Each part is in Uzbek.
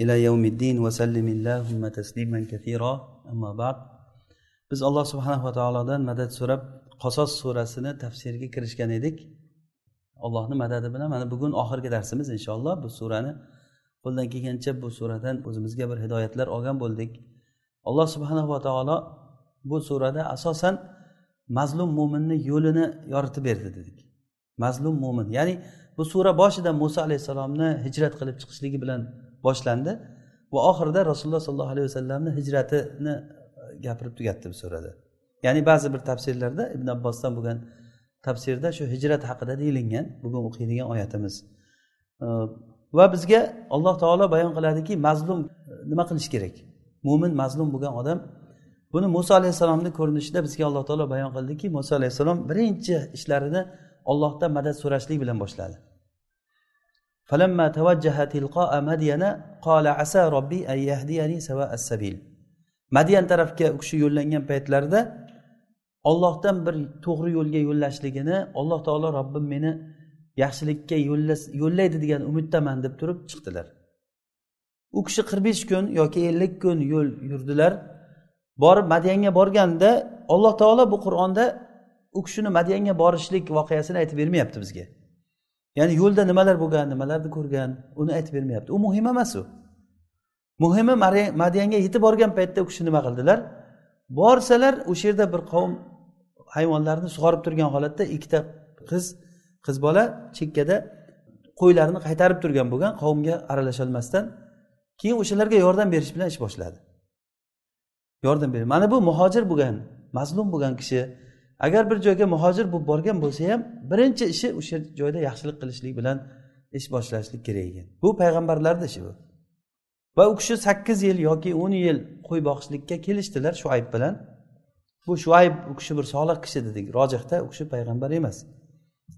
إلى يوم الدين وسلم اللهم تسليما كثيرا أما بعد biz alloh subhanava taolodan madad so'rab qasos surasini tafsiriga kirishgan edik allohni madadi bilan mana bugun oxirgi darsimiz inshaalloh bu surani qo'ldan kelgancha bu suradan o'zimizga bir hidoyatlar olgan bo'ldik alloh subhanava taolo bu surada asosan mazlum mo'minni yo'lini yoritib berdi dedik mazlum mo'min ya'ni bu sura boshida muso alayhissalomni hijrat qilib chiqishligi bilan boshlandi. Va oxirida rasululloh sollallohu alayhi vasallamni hijratini e, gapirib tugatdi bu surada. Ya'ni ba'zi bir tafsirlarda ibn abbosdan bo'lgan tafsirda shu hijrat haqida deyilgan bugun o'qiydigan oyatimiz. E, va bizga alloh taolo bayon qiladiki mazlum e, nima qilish kerak? Mo'min mazlum bo'lgan odam buni muso alayhissalomni ko'rinishida bizga alloh taolo bayon qildiki muso alayhissalom birinchi ishlarini ollohdan madad so'rashlik bilan boshladi. فلما توجه تلقاء مدين قال عسى ربي أن يهديني سواء السبيل madyan tarafga u kishi yo'llangan paytlarida ollohdan bir to'g'ri yo'lga yo'llashligini alloh taolo robbim meni yaxshilikka yo'llaydi degan umiddaman deb turib chiqdilar u kishi qirq besh kun yoki ellik kun yo'l yurdilar borib madyanga borganda alloh taolo bu qur'onda u kishini madyanga borishlik voqeasini aytib bermayapti bizga Ya'ni yo'lda nimalar bo'lgan nimalarni ko'rgan uni aytib bermayapti. U muhim emas u. Muhimi e, madiyanga yetib borgan paytda u kishi nima qildilar? Borsalar o'sha yerda bir qavm hayvonlarni sug'orib turgan holatda ikkita qiz qiz bola chekkada qo'ylarni qaytarib turgan bo'lgan qavmga aralasholmasdan keyin o'shalarga yordam berish bilan ish boshladi. Yordam ber mana bu muhojir bo'lgan mazlum bo'lgan kishi agar bir joyga muhojir bo'lib borgan bo'lsa ham birinchi ishi o'sha joyda yaxshilik qilishlik bilan ish boshlashlik kerak ekan. Bu payg'ambarlarni ishi bu. Va u kishi sakkiz yil yoki o'n yil qo'y boqishlikka kelishdilar shuayb bilan. Bu shuayb u kishi bir solih kishi dedik. Rojihda u kishi payg'ambar emas.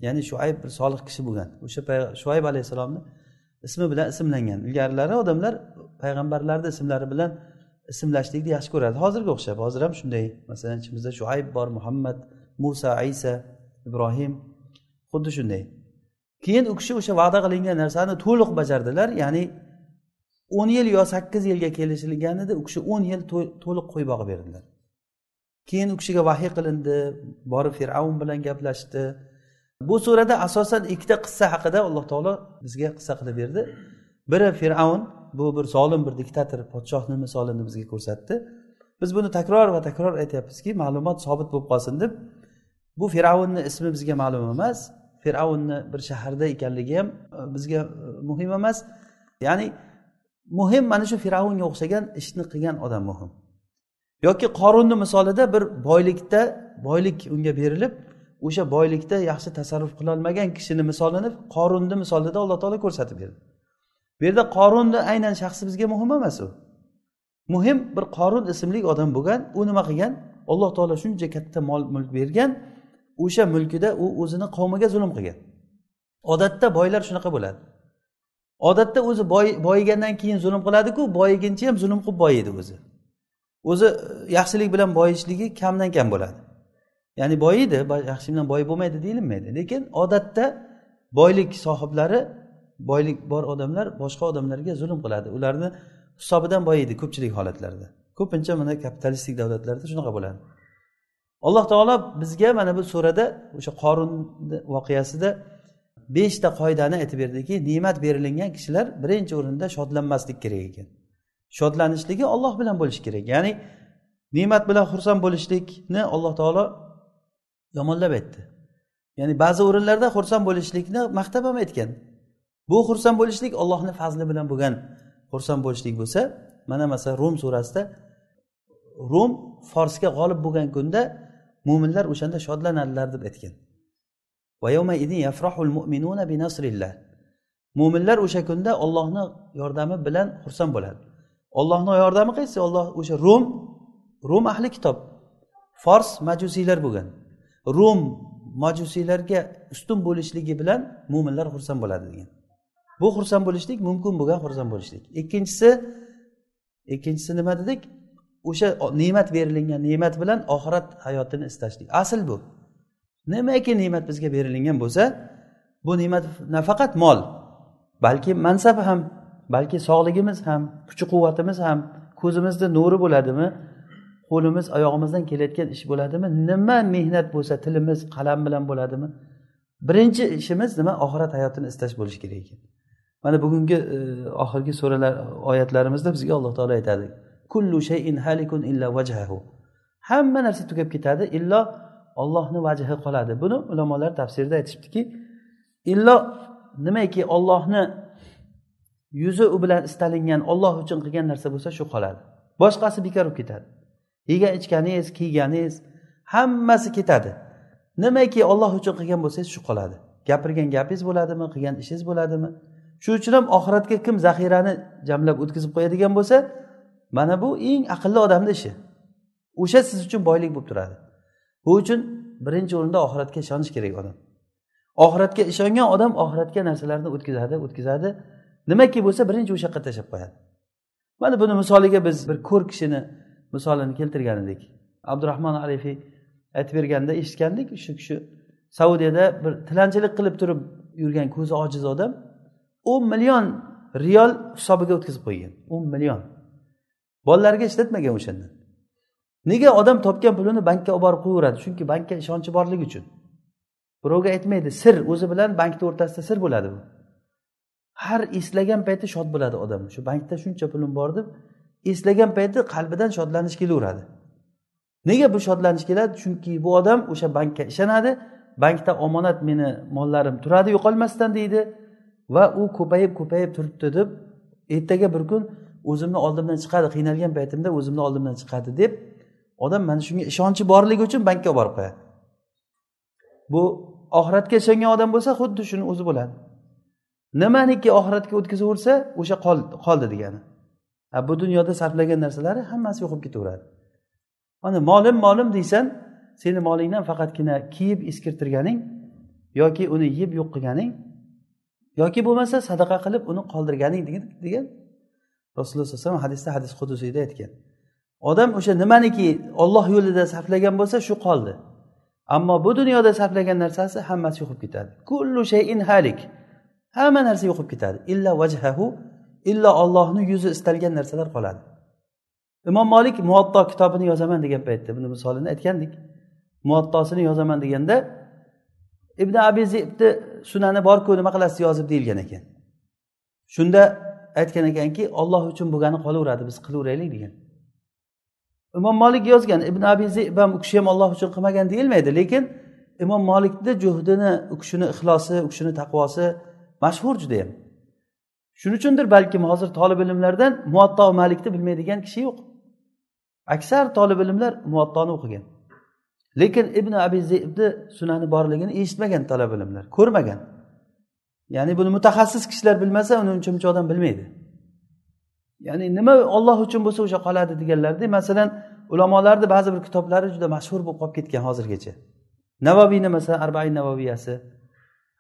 Ya'ni shuayb bir solih kishi bo'lgan. O'sha shuayb alayhissalomni ismi bilan ismlangan. Ilgarilari odamlar payg'ambarlarni ismlari bilan ismlashlikni yaxshi ko'radi. Hozirga o'xshab hozir ham shunday. Masalan ichimizda shuayb bor muhammad musa isa ibrohim xuddi shunday. Keyin u kishi o'sha va'da qilingan narsani to'liq bajardilar ya'ni o'n yil yo sakkiz yilga kelishilganida u kishi o'n yil to'liq qo'y boqib berdilar. Keyin u kishiga vahiy qilindi borib fir'avn bilan gaplashdi. Bu surada asosan ikkita qissa haqida alloh taolo bizga qissa qilib berdi. Biri fir'avn bu bir zolim bir diktator podshohni misolini bizga ko'rsatdi. Biz buni takror va takror aytyapmizki ma'lumot sobit bo'lib qolsin deb bu fir'avnni ismi bizga ma'lum emas. Fir'avnni bir shaharda ekanligi ham e, bizga e, muhim emas. Ya'ni muhim mana shu fir'avnga o'xshagan ishni qilgan odam muhim. Yoki qorunni misolida bir boylikda boylik unga berilib o'sha boylikda yaxshi tasarruf qilolmagan kishini misolini qorunni misolida alloh taolo ko'rsatib berdi. Bu yerda qorunni aynan shaxsi bizga muhim emas u. Muhim bir qorun ismli odam bo'lgan u nima qilgan? Alloh taolo shuncha katta mol mulk bergan o'sha mulkida u o'zini qavmiga zulm qilgan. Odatda boylar shunaqa bo'ladi. Odatda o'zi boy boyigandan keyin zulm qiladiku boyiguncha ham zulm qilib boyiydi o'zi. O'zi e, yaxshilik bilan boyishligi kamdan kam bo'ladi. Ya'ni boyiydi yaxshi bilan boy bo'lmaydi deyilmaydi. Lekin odatda boylik sohiblari boylik bor odamlar boshqa odamlarga zulm qiladi. Ularni hisobidan boyiydi ko'pchilik holatlarda. Ko'pincha mana kapitalistik davlatlarda shunaqa bo'ladi. Alloh taolo bizga mana bu surada o'sha qorun voqeasida beshta qoidani aytib berdiki ne'mat berilingan kishilar birinchi o'rinda shodlanmaslik kerak ekan. Shodlanishligi olloh bilan bo'lishi kerak. Ya'ni ne'mat bilan xursand bo'lishlikni alloh taolo yomonlab aytdi. Ya'ni ba'zi o'rinlarda xursand bo'lishlikni maqtab ham aytgan. Bu xursand bo'lishlik ollohni fazli bilan bo'lgan xursand bo'lishlik bo'lsa mana masalan rum surasida rum forsga g'olib bo'lgan kunda mo'minlar o'shanda shodlanadilar deb aytgan. Mo'minlar o'sha kunda ollohni yordami bilan xursand bo'ladi. Ollohni yordami qaysi? Olloh o'sha rum rum ahli kitob fors majusiylar bo'lgan. Rum majusiylarga ustun bo'lishligi bilan mo'minlar xursand bo'ladi degan. Bu xursand bo'lishlik mumkin bo'lgan xursand bo'lishlik. Ikkinchisi ikkinchisi nima dedik? O'sha ne'mat berilingan ne'mat bilan oxirat hayotini istashlik. Asl bu. Nimaki ne'mat bizga berilingan bo'lsa bu ne'mat nafaqat mol balki mansab ham balki sog'ligimiz ham kuchi quvvatimiz ham ko'zimizni nuri bo'ladimi qo'limiz oyog'imizdan kelayotgan ish bo'ladimi nima mehnat bo'lsa tilimiz qalam bilan bo'ladimi. Birinchi ishimiz nima? Oxirat hayotini istash bo'lishi kerak ekan. Mana bugungi e, oxirgi suralar oyatlarimizda bizga alloh taolo aytadi. Kullu shayin halikun illa vajhahu hamma narsa tugab ketadi illo ollohni vajhi qoladi. Buni ulamolar tafsirida aytishibdiki illo nimaki ollohni yuzi u bilan istalingan olloh uchun qilgan narsa bo'lsa shu qoladi. Boshqasi bekor bo'lib ketadi. Yegan ichganingiz kiyganingiz hammasi ketadi. Nimaki olloh uchun qilgan bo'lsangiz shu qoladi. Gapirgan gapingiz bo'ladimi qilgan ishingiz bo'ladimi? Shuning uchun ham oxiratga kim zaxirani jamlab o'tkazib qo'yadigan bo'lsa mana bu eng aqlli odamni ishi. O'sha siz uchun boylik bo'lib turadi. Bu uchun birinchi o'rinda oxiratga ishonish kerak odam. Oxiratga ishongan odam oxiratga narsalarni o'tkazadi o'tkazadi. Nimaki bo'lsa birinchi o'sha yoqqa tashlab qo'yadi. Mana buni misoliga biz bir ko'r kishini misolini keltirgan edik abdurahmon arifiy aytib berganda eshitgandik shu kishi saudiyada bir tilanchilik qilib turib yurgan ko'zi ojiz odam o'n million riyol hisobiga o'tkazib qo'ygan. o'n million. Bolalarga ishlatmagan o'shanda nega odam topgan pulini bankka olib borib qo'yaveradi? Chunki bankka ishonchi borligi uchun. Birovga aytmaydi sir o'zi bilan bankni o'rtasida sir bo'ladi bu. Har eslagan payti shod bo'ladi odam. Shu bankda shuncha pulim bor deb eslagan payti qalbidan shodlanish kelaveradi. Nega bu shodlanish keladi? Chunki bu odam o'sha bankka ishonadi bankda omonat meni mollarim turadi yo'qolmasdan deydi. Va u ko'payib ko'payib turibdi deb ertaga bir kun o'zimni oldimdan chiqadi qiynalgan paytimda o'zimni oldimdan chiqadi deb odam mana shunga ishonchi borligi uchun bankka olib borib qo'yadi. Bu oxiratga ishongan odam bo'lsa xuddi shuni o'zi bo'ladi. Nimaniki oxiratga o'tkazaversa o'sha qoldi degani. Bu dunyoda sarflagan narsalari hammasi yo'qolib ketaveradi. Mana molim molim deysan seni molingdan faqatgina kiyib eskirtirganing yoki uni yeb yo'q qilganing yoki bo'lmasa sadaqa qilib uni qoldirganing degan rasululloh sallallohu alayhi vasallam hadisda hadis qudusiyda aytgan. Odam o'sha nimaniki olloh yo'lida sarflagan bo'lsa shu qoldi. Ammo bu dunyoda sarflagan narsasi hammasi yo'qolib ketadi. Kullu shayin halik. Hamma narsa yo'qolib ketadi. Illa vajhahu illo ollohni yuzi istalgan narsalar qoladi. Imom molik muatto kitobini yozaman degan paytda buni misolini aytgandik. Muattosini yozaman deganda ibn abi zibni sunani borku nima qilasiz yozib deyilgan ekan. Shunda aytgan ekanki olloh uchun bo'lgani qolaveradi biz qilaveraylik degan. Imom molik yozgan ibn abi zib ham u kishi ham olloh uchun qilmagan deyilmaydi lekin imom molikni juhdini u kishini ixlosi u kishini taqvosi mashhur judayam. Shuning uchundir balkim hozir tolib ilmlardan muatto malikni bilmaydigan kishi yo'q. Aksar tolib ilmlar muattoni o'qigan. Lekin ibn abi zibni sunani borligini eshitmagan talab ilmlar ko'rmagan. Ya'ni buni mutaxassis kishilar bilmasa uni uncha muncha odam bilmaydi. Ya'ni nima olloh uchun bo'lsa o'sha qoladi deganlarda masalan ulamolarni ba'zi bir kitoblari juda mashhur bo'lib qolib ketgan hozirgacha. Navaviyni masalan arbain navaviyasi.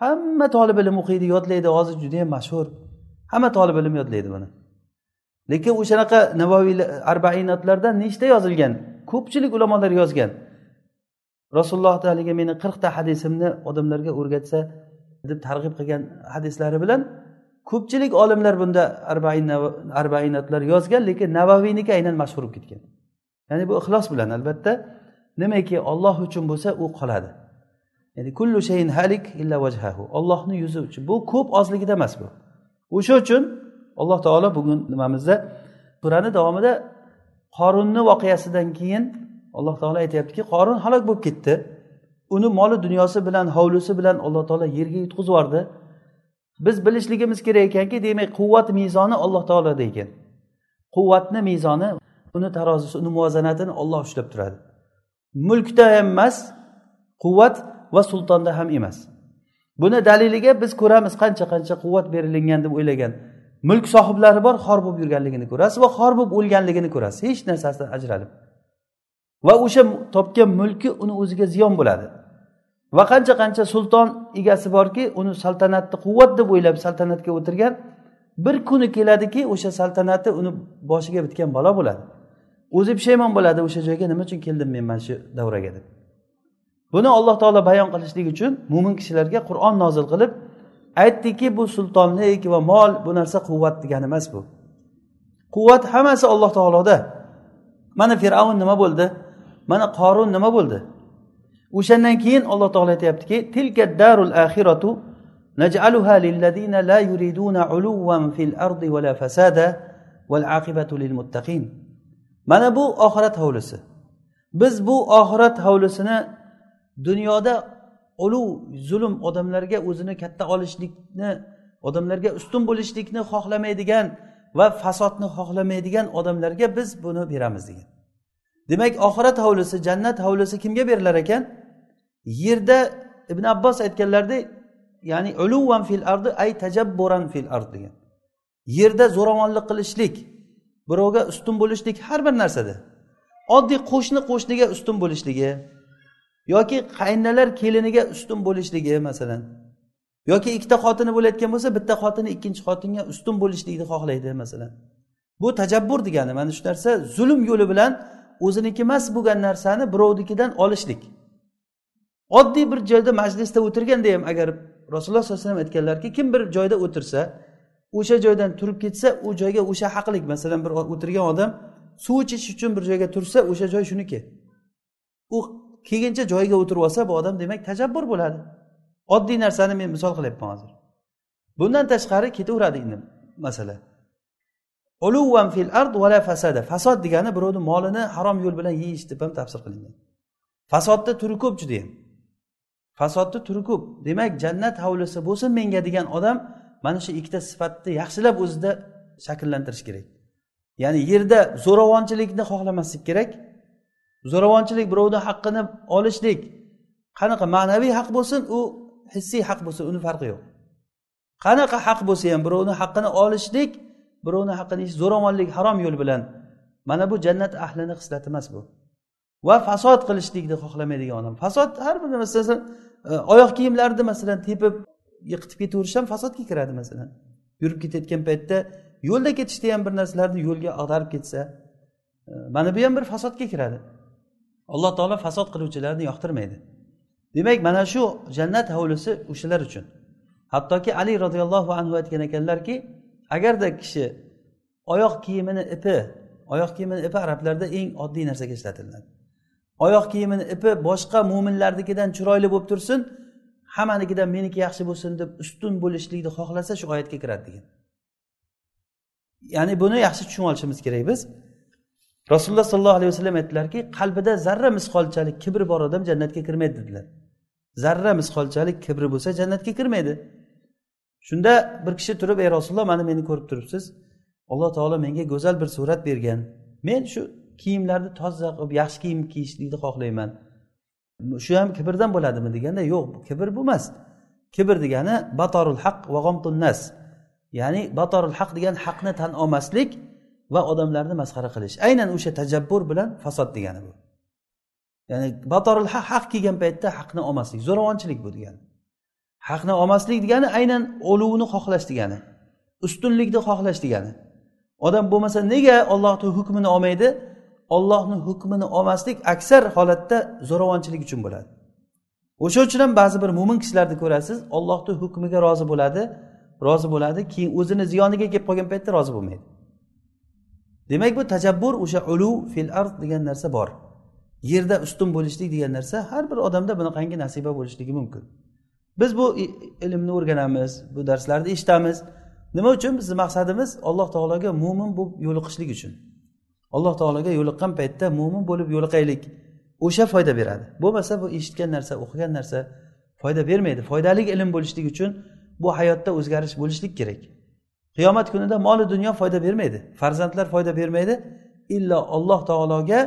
Hamma tolib ilm o'qiydi yodlaydi hozir judayam mashhur. Hamma tolib ilm yodlaydi buni. Lekin o'shanaqa navoiy arbainotlarda nechta yozilgan? Ko'pchilik ulamolar yozgan. Rasululloh haligi meni qirqta hadisimni odamlarga o'rgatsa deb targ'ib qilgan hadislari bilan ko'pchilik olimlar bunda arbainatlar yozgan lekin navaviyniki aynan mashhur bo'lib ketgan. Ya'ni bu ixlos bilan albatta nimaki olloh uchun bo'lsa u qoladi. Ya'ni kullu shayin halik illa vajhahu ollohni yuzi uchun. Bu ko'p ozligida emas bu. O'sha uchun alloh taolo bugun nimamizda? Surani davomida qorunni voqeasidan keyin alloh taolo aytyaptiki qorun halok bo'lib ketdi. Uni moli dunyosi bilan hovlisi bilan alloh taolo yerga yutqizib yubordi biz bilishligimiz kerak ekanki demak quvvat mezoni alloh taoloda ekan quvvatni mezoni uni tarozisi uni muvozanatini olloh ushlab turadi. Mulkda ham emas quvvat va sultonda ham emas. Buni daliliga biz ko'ramiz qancha qancha quvvat berilingan deb o'ylagan mulk sohiblari bor xor bo'lib yurganligini ko'rasiz va xor bo'lib o'lganligini ko'rasiz. Hech narsasidan ajralib. Va o'sha topgan mulki uni o'ziga ziyon bo'ladi. Va qancha qancha sulton egasi borki uni saltanatni quvvat deb o'ylab saltanatga o'tirgan bir kuni keladiki o'sha saltanati uni boshiga bitgan balo bo'ladi. O'zi pushaymon bo'ladi o'sha joyga nima uchun keldim men mana shu davraga deb. Buni alloh taolo bayon qilishlik uchun mo'min kishilarga qur'on nozil qilib aytdiki bu sultonlik va mol bu narsa quvvat degani emas bu. Quvvat hammasi alloh taoloda. Mana fir'avn nima bo'ldi? Mana qorun nima bo'ldi? O'shandan keyin alloh taolo aytyaptiki tilka darul axiratu naj'aluha lilladina la yuriduna uluvan fil ardi va la fasada val aqibatu lil muttaqin. Mana bu oxirat hovlisi. Biz bu oxirat hovlisini dunyoda uluv zulm odamlarga o'zini katta olishlikni odamlarga ustun bo'lishlikni xohlamaydigan va fasodni xohlamaydigan odamlarga biz buni beramiz degan. Demak oxirat hovlisi jannat hovlisi kimga berilar ekan? Yerda ibn abbos aytganlaridek ya'ni uluvan fil ardi ay tajabburan fil ard degan. Yerda zo'ravonlik qilishlik birovga ustun bo'lishlik har bir narsada. Oddiy qo'shni qo'shniga ustun bo'lishligi yoki qaynalar keliniga ustun bo'lishligi masalan. Yoki ikkita xotini bo'layotgan bo'lsa bitta xotini ikkinchi xotinga ustun bo'lishlikni xohlaydi masalan. Bu tajabbur degani mana shu narsa zulm yo'li bilan o'ziniki emas bo'lgan narsani birovnikidan olishlik. Oddiy bir joyda majlisda o'tirganda ham agar rasululloh sollallohu alayhi vasallam aytganlarki kim bir joyda o'tirsa o'sha joydan turib ketsa u joyga o'sha haqlik masalan bir o'tirgan odam suv ichish uchun bir joyga tursa o'sha joy shuniki. U kelguncha joyiga o'tirib olsa bu odam demak tajabbur bo'ladi. Oddiy narsani men misol qilyapman hozir. Bundan tashqari ketaveradi endi masala. Uluvan fil ard vala fasada. Fasod degani birovni molini harom yo'l bilan yeyish deb ham tafsir qilingan. Fasodni turi ko'p judayam fasodni turi ko'p. Demak jannat hovlisi bo'lsin menga degan odam mana shu ikkita sifatni yaxshilab o'zida shakllantirish kerak. Ya'ni yerda zo'ravonchilikni xohlamaslik kerak. Zo'ravonchilik birovni haqqini olishlik. Qanaqa ma'naviy haq bo'lsin u hissiy haq bo'lsin uni farqi yo'q. Qanaqa haq bo'lsa ham birovni haqqini olishlik birovni haqqini yeyish zo'ravonlik harom yo'l bilan mana bu jannat ahlini xislati emas bu. Va fasod qilishlikni xohlamaydigan odam. Fasod har bir masalan e, oyoq kiyimlarni masalan tepib yiqitib ketaverish ham fasodga kiradi masalan. Yurib ketayotgan paytda yo'lda ketishda ham bir narsalarni yo'lga ag'darib ketsa e, mana bu ham bir fasodga kiradi. Alloh taolo fasod qiluvchilarni yoqtirmaydi. Demak mana shu jannat hovlisi o'shalar uchun. Hattoki ali roziyallohu anhu aytgan ekanlarki agarda kishi oyoq kiyimini ipi oyoq kiyimini ipi arablarda eng oddiy narsaga ishlatiladi. Oyoq kiyimini ipi boshqa mo'minlarnikidan chiroyli bo'lib tursin hammanikidan meniki yaxshi bo'lsin deb ustun bo'lishlikni xohlasa shu oyatga kiradi degan. Ya'ni buni yaxshi tushunib olishimiz kerak biz. Rasululloh sollallohu alayhi vasallam aytdilarki qalbida zarra misqolchalik kibr bor odam jannatga kirmaydi dedilar. Zarra misqolchalik kibri bo'lsa jannatga kirmaydi. Shunda bir kishi turib ey rasululloh mana meni ko'rib turibsiz. Alloh taolo menga go'zal bir surat bergan. Men shu kiyimlarni toza qilib yaxshi kiyim kiyishlikni xohlayman. Shu ham kibrdan bo'ladimi? deganda yo'q kibr bu emas. Kibr degani batorul haq va g'omtunnas ya'ni batorul haq degani haqni tan olmaslik va odamlarni masxara qilish. Aynan o'sha tajabbur bilan fasod degani bu. Ya'ni batorul haq haq kelgan paytda haqni olmaslik zo'ravonchilik bu degani. Haqni olmaslik degani aynan o'luvni xohlash degani ustunlikni xohlash degani. Odam bo'lmasa nega ollohni hukmini olmaydi? Ollohni hukmini olmaslik aksar holatda zo'ravonchilik uchun bo'ladi. O'sha uchun ham ba'zi bir mo'min kishilarni ko'rasiz ollohni hukmiga rozi bo'ladi rozi bo'ladi keyin o'zini ziyoniga kelib qolgan paytda rozi bo'lmaydi. Demak bu tajabbur o'sha uluv fil ard degan narsa bor. Yerda ustun bo'lishlik degan narsa har bir odamda bunaqangi nasiba bo'lishligi mumkin. Biz bu ilmni o'rganamiz bu darslarni eshitamiz. Nima uchun? Bizni maqsadimiz alloh taologa mo'min bo'lib yo'liqishlik uchun. Alloh taologa yo'liqqan paytda mo'min bo'lib yo'liqaylik o'sha foyda beradi. Bo'lmasa bu eshitgan narsa o'qigan narsa foyda bermaydi. Foydali ilm bo'lishlik uchun bu hayotda o'zgarish bo'lishlik kerak. Qiyomat kunida moli dunyo foyda bermaydi farzandlar foyda bermaydi illo alloh taologa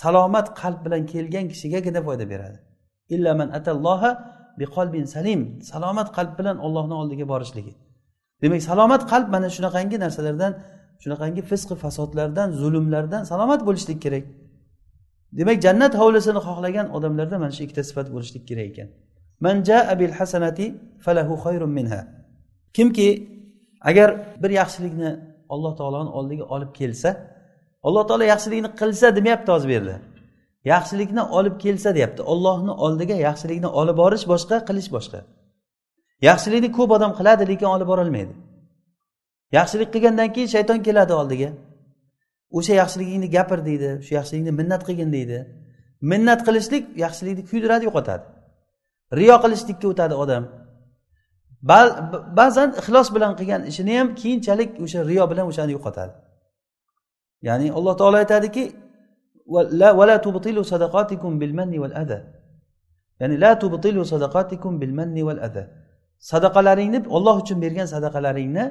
salomat qalb bilan kelgan kishigagina foyda beradi. Illa man atalloha biqolbin salim salomat qalb bilan ollohni oldiga borishligi. Demak salomat qalb mana shunaqangi narsalardan shunaqangi fisqi fasodlardan zulmlardan salomat bo'lishlik kerak. Demak jannat hovlisini xohlagan odamlarda mana shu ikkita sifat bo'lishlik kerak ekan. Man jaa bil hasanati falahu khayrun minha. Kimki agar bir yaxshilikni alloh taoloni oldiga olib kelsa alloh taolo yaxshilikni qilsa demayapti hozir bu yerda yaxshilikni olib kelsa deyapti. Ollohni oldiga yaxshilikni olib borish boshqa qilish boshqa. Yaxshilikni ko'p odam qiladi lekin olib borolmaydi. Yaxshilik qilgandan keyin shayton keladi oldiga. O'sha yaxshiligingni gapir deydi shu yaxshilikni minnat qilgin deydi. Minnat qilishlik yaxshilikni kuydiradi yo'qotadi. Riyo qilishlikka o'tadi odam. Ba'zan ixlos bilan qilgan ishini ham keyinchalik o'sha riyo bilan o'shani yo'qotadi. Ya'ni alloh taolo aytadiki ولا تبطلوا صدقاتكم بالمن والأذى ya'ni la tubtilu sadaqatikum bil manni val adha. Sadaqalaringni olloh uchun bergan sadaqalaringni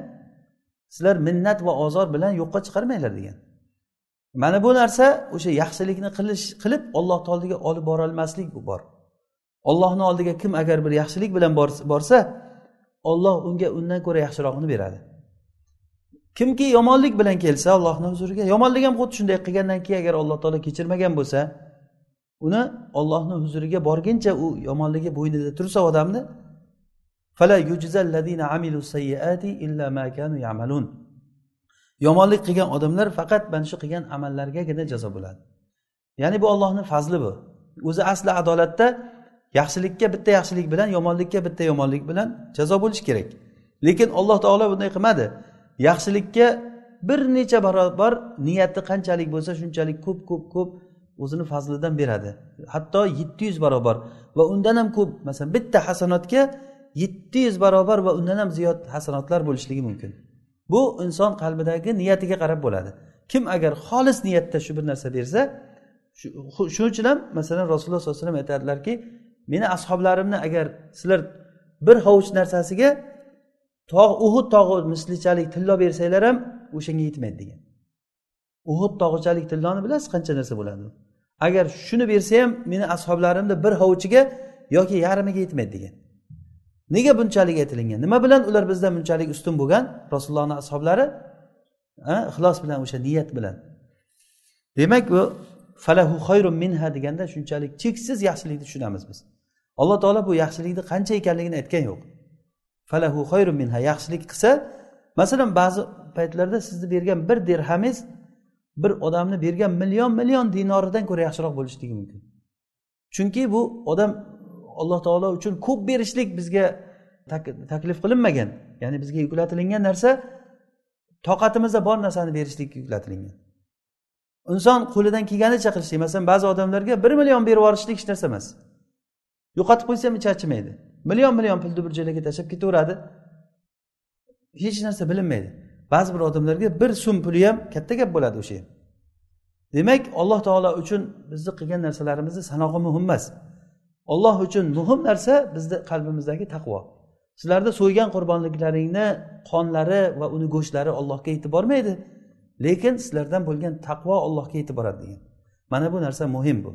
sizlar minnat va ozor bilan yo'qqa chiqarmanglar degan. Mana bu narsa o'sha yaxshilikni qilish qilib ollohni oldiga olib borolmaslik bor. Ollohni oldiga kim agar bir yaxshilik bilan borsa olloh unga undan ko'ra yaxshirog'ini beradi. Kimki yomonlik bilan kelsa allohni huzuriga. Yomonlik ham xuddi shunday qilgandan keyin agar alloh taolo kechirmagan bo'lsa uni ollohni huzuriga borguncha u yomonligi bo'ynida tursa odamni yomonlik qilgan odamlar faqat mana shu qilgan amallargagina jazo bo'ladi. Ya'ni bu ollohni fazli bu. O'zi asli adolatda yaxshilikka bitta yaxshilik bilan yomonlikka bitta yomonlik bilan jazo bo'lishi kerak. Lekin alloh taolo bunday qilmadi. Yaxshilikka bir necha barobar niyati qanchalik bo'lsa shunchalik ko'p ko'p ko'p o'zini fazlidan beradi. Hatto yetti yuz barobar va undan ham ko'p masalan bitta hasanotga yetti yuz barobar va undan ham ziyod hasanotlar bo'lishligi mumkin. Bu inson qalbidagi niyatiga qarab bo'ladi. Kim agar xolis niyatda shu bir narsa bersa shuning uchun ham masalan rasululloh sollallohu alayhi vasallam aytadilarki meni ashoblarimni agar sizlar bir hovuch narsasiga tog' uhud tog'i mislichalik tillo bersanglar ham o'shanga yetmaydi degan. Uhud tog'ichalik tilloni bilasiz qancha narsa bo'ladi? Agar shuni bersa ham meni ashoblarimni bir hovuchiga yoki yarmiga yetmaydi degan. Nega bunchalik aytilingan nima bilan ular bizdan bunchalik ustun bo'lgan? Rasulullohni ashoblari ixlos bilan o'sha niyat bilan. Demak bu falahu xayrun minha deganda shunchalik cheksiz yaxshilikni tushunamiz biz. Alloh taolo bu yaxshilikni qancha ekanligini aytgan yo'q. Falahu xayrun minha. Yaxshilik qilsa masalan ba'zi paytlarda sizni bergan bir dirhamingiz bir odamni bergan million million dinoridan ko'ra yaxshiroq bo'lishligi mumkin. Chunki bu odam alloh taolo uchun ko'p berishlik bizga taklif qilinmagan. Ya'ni bizga yuklatilingan narsa toqatimizda bor narsani berishlik yuklatilingan inson qo'lidan kelganicha qilishlik. Masalan ba'zi odamlarga bir million berib yuborishlik hech narsa emas. Yo'qotib qo'ysa ham ichi achimaydi million million pulni bir joylarga tashlab ketaveradi. Hech narsa bilinmaydi. Ba'zi bir odamlarga bir so'm puli ham katta gap bo'ladi o'sha ham. Demak alloh taolo uchun bizni qilgan narsalarimizni sanog'i muhim emas. Olloh uchun muhim narsa bizni qalbimizdagi taqvo. Sizlarni so'ygan qurbonliklaringni qonlari va uni go'shtlari allohga yetib bormaydi lekin sizlardan bo'lgan taqvo allohga yetib boradi degan. Mana bu narsa muhim bu.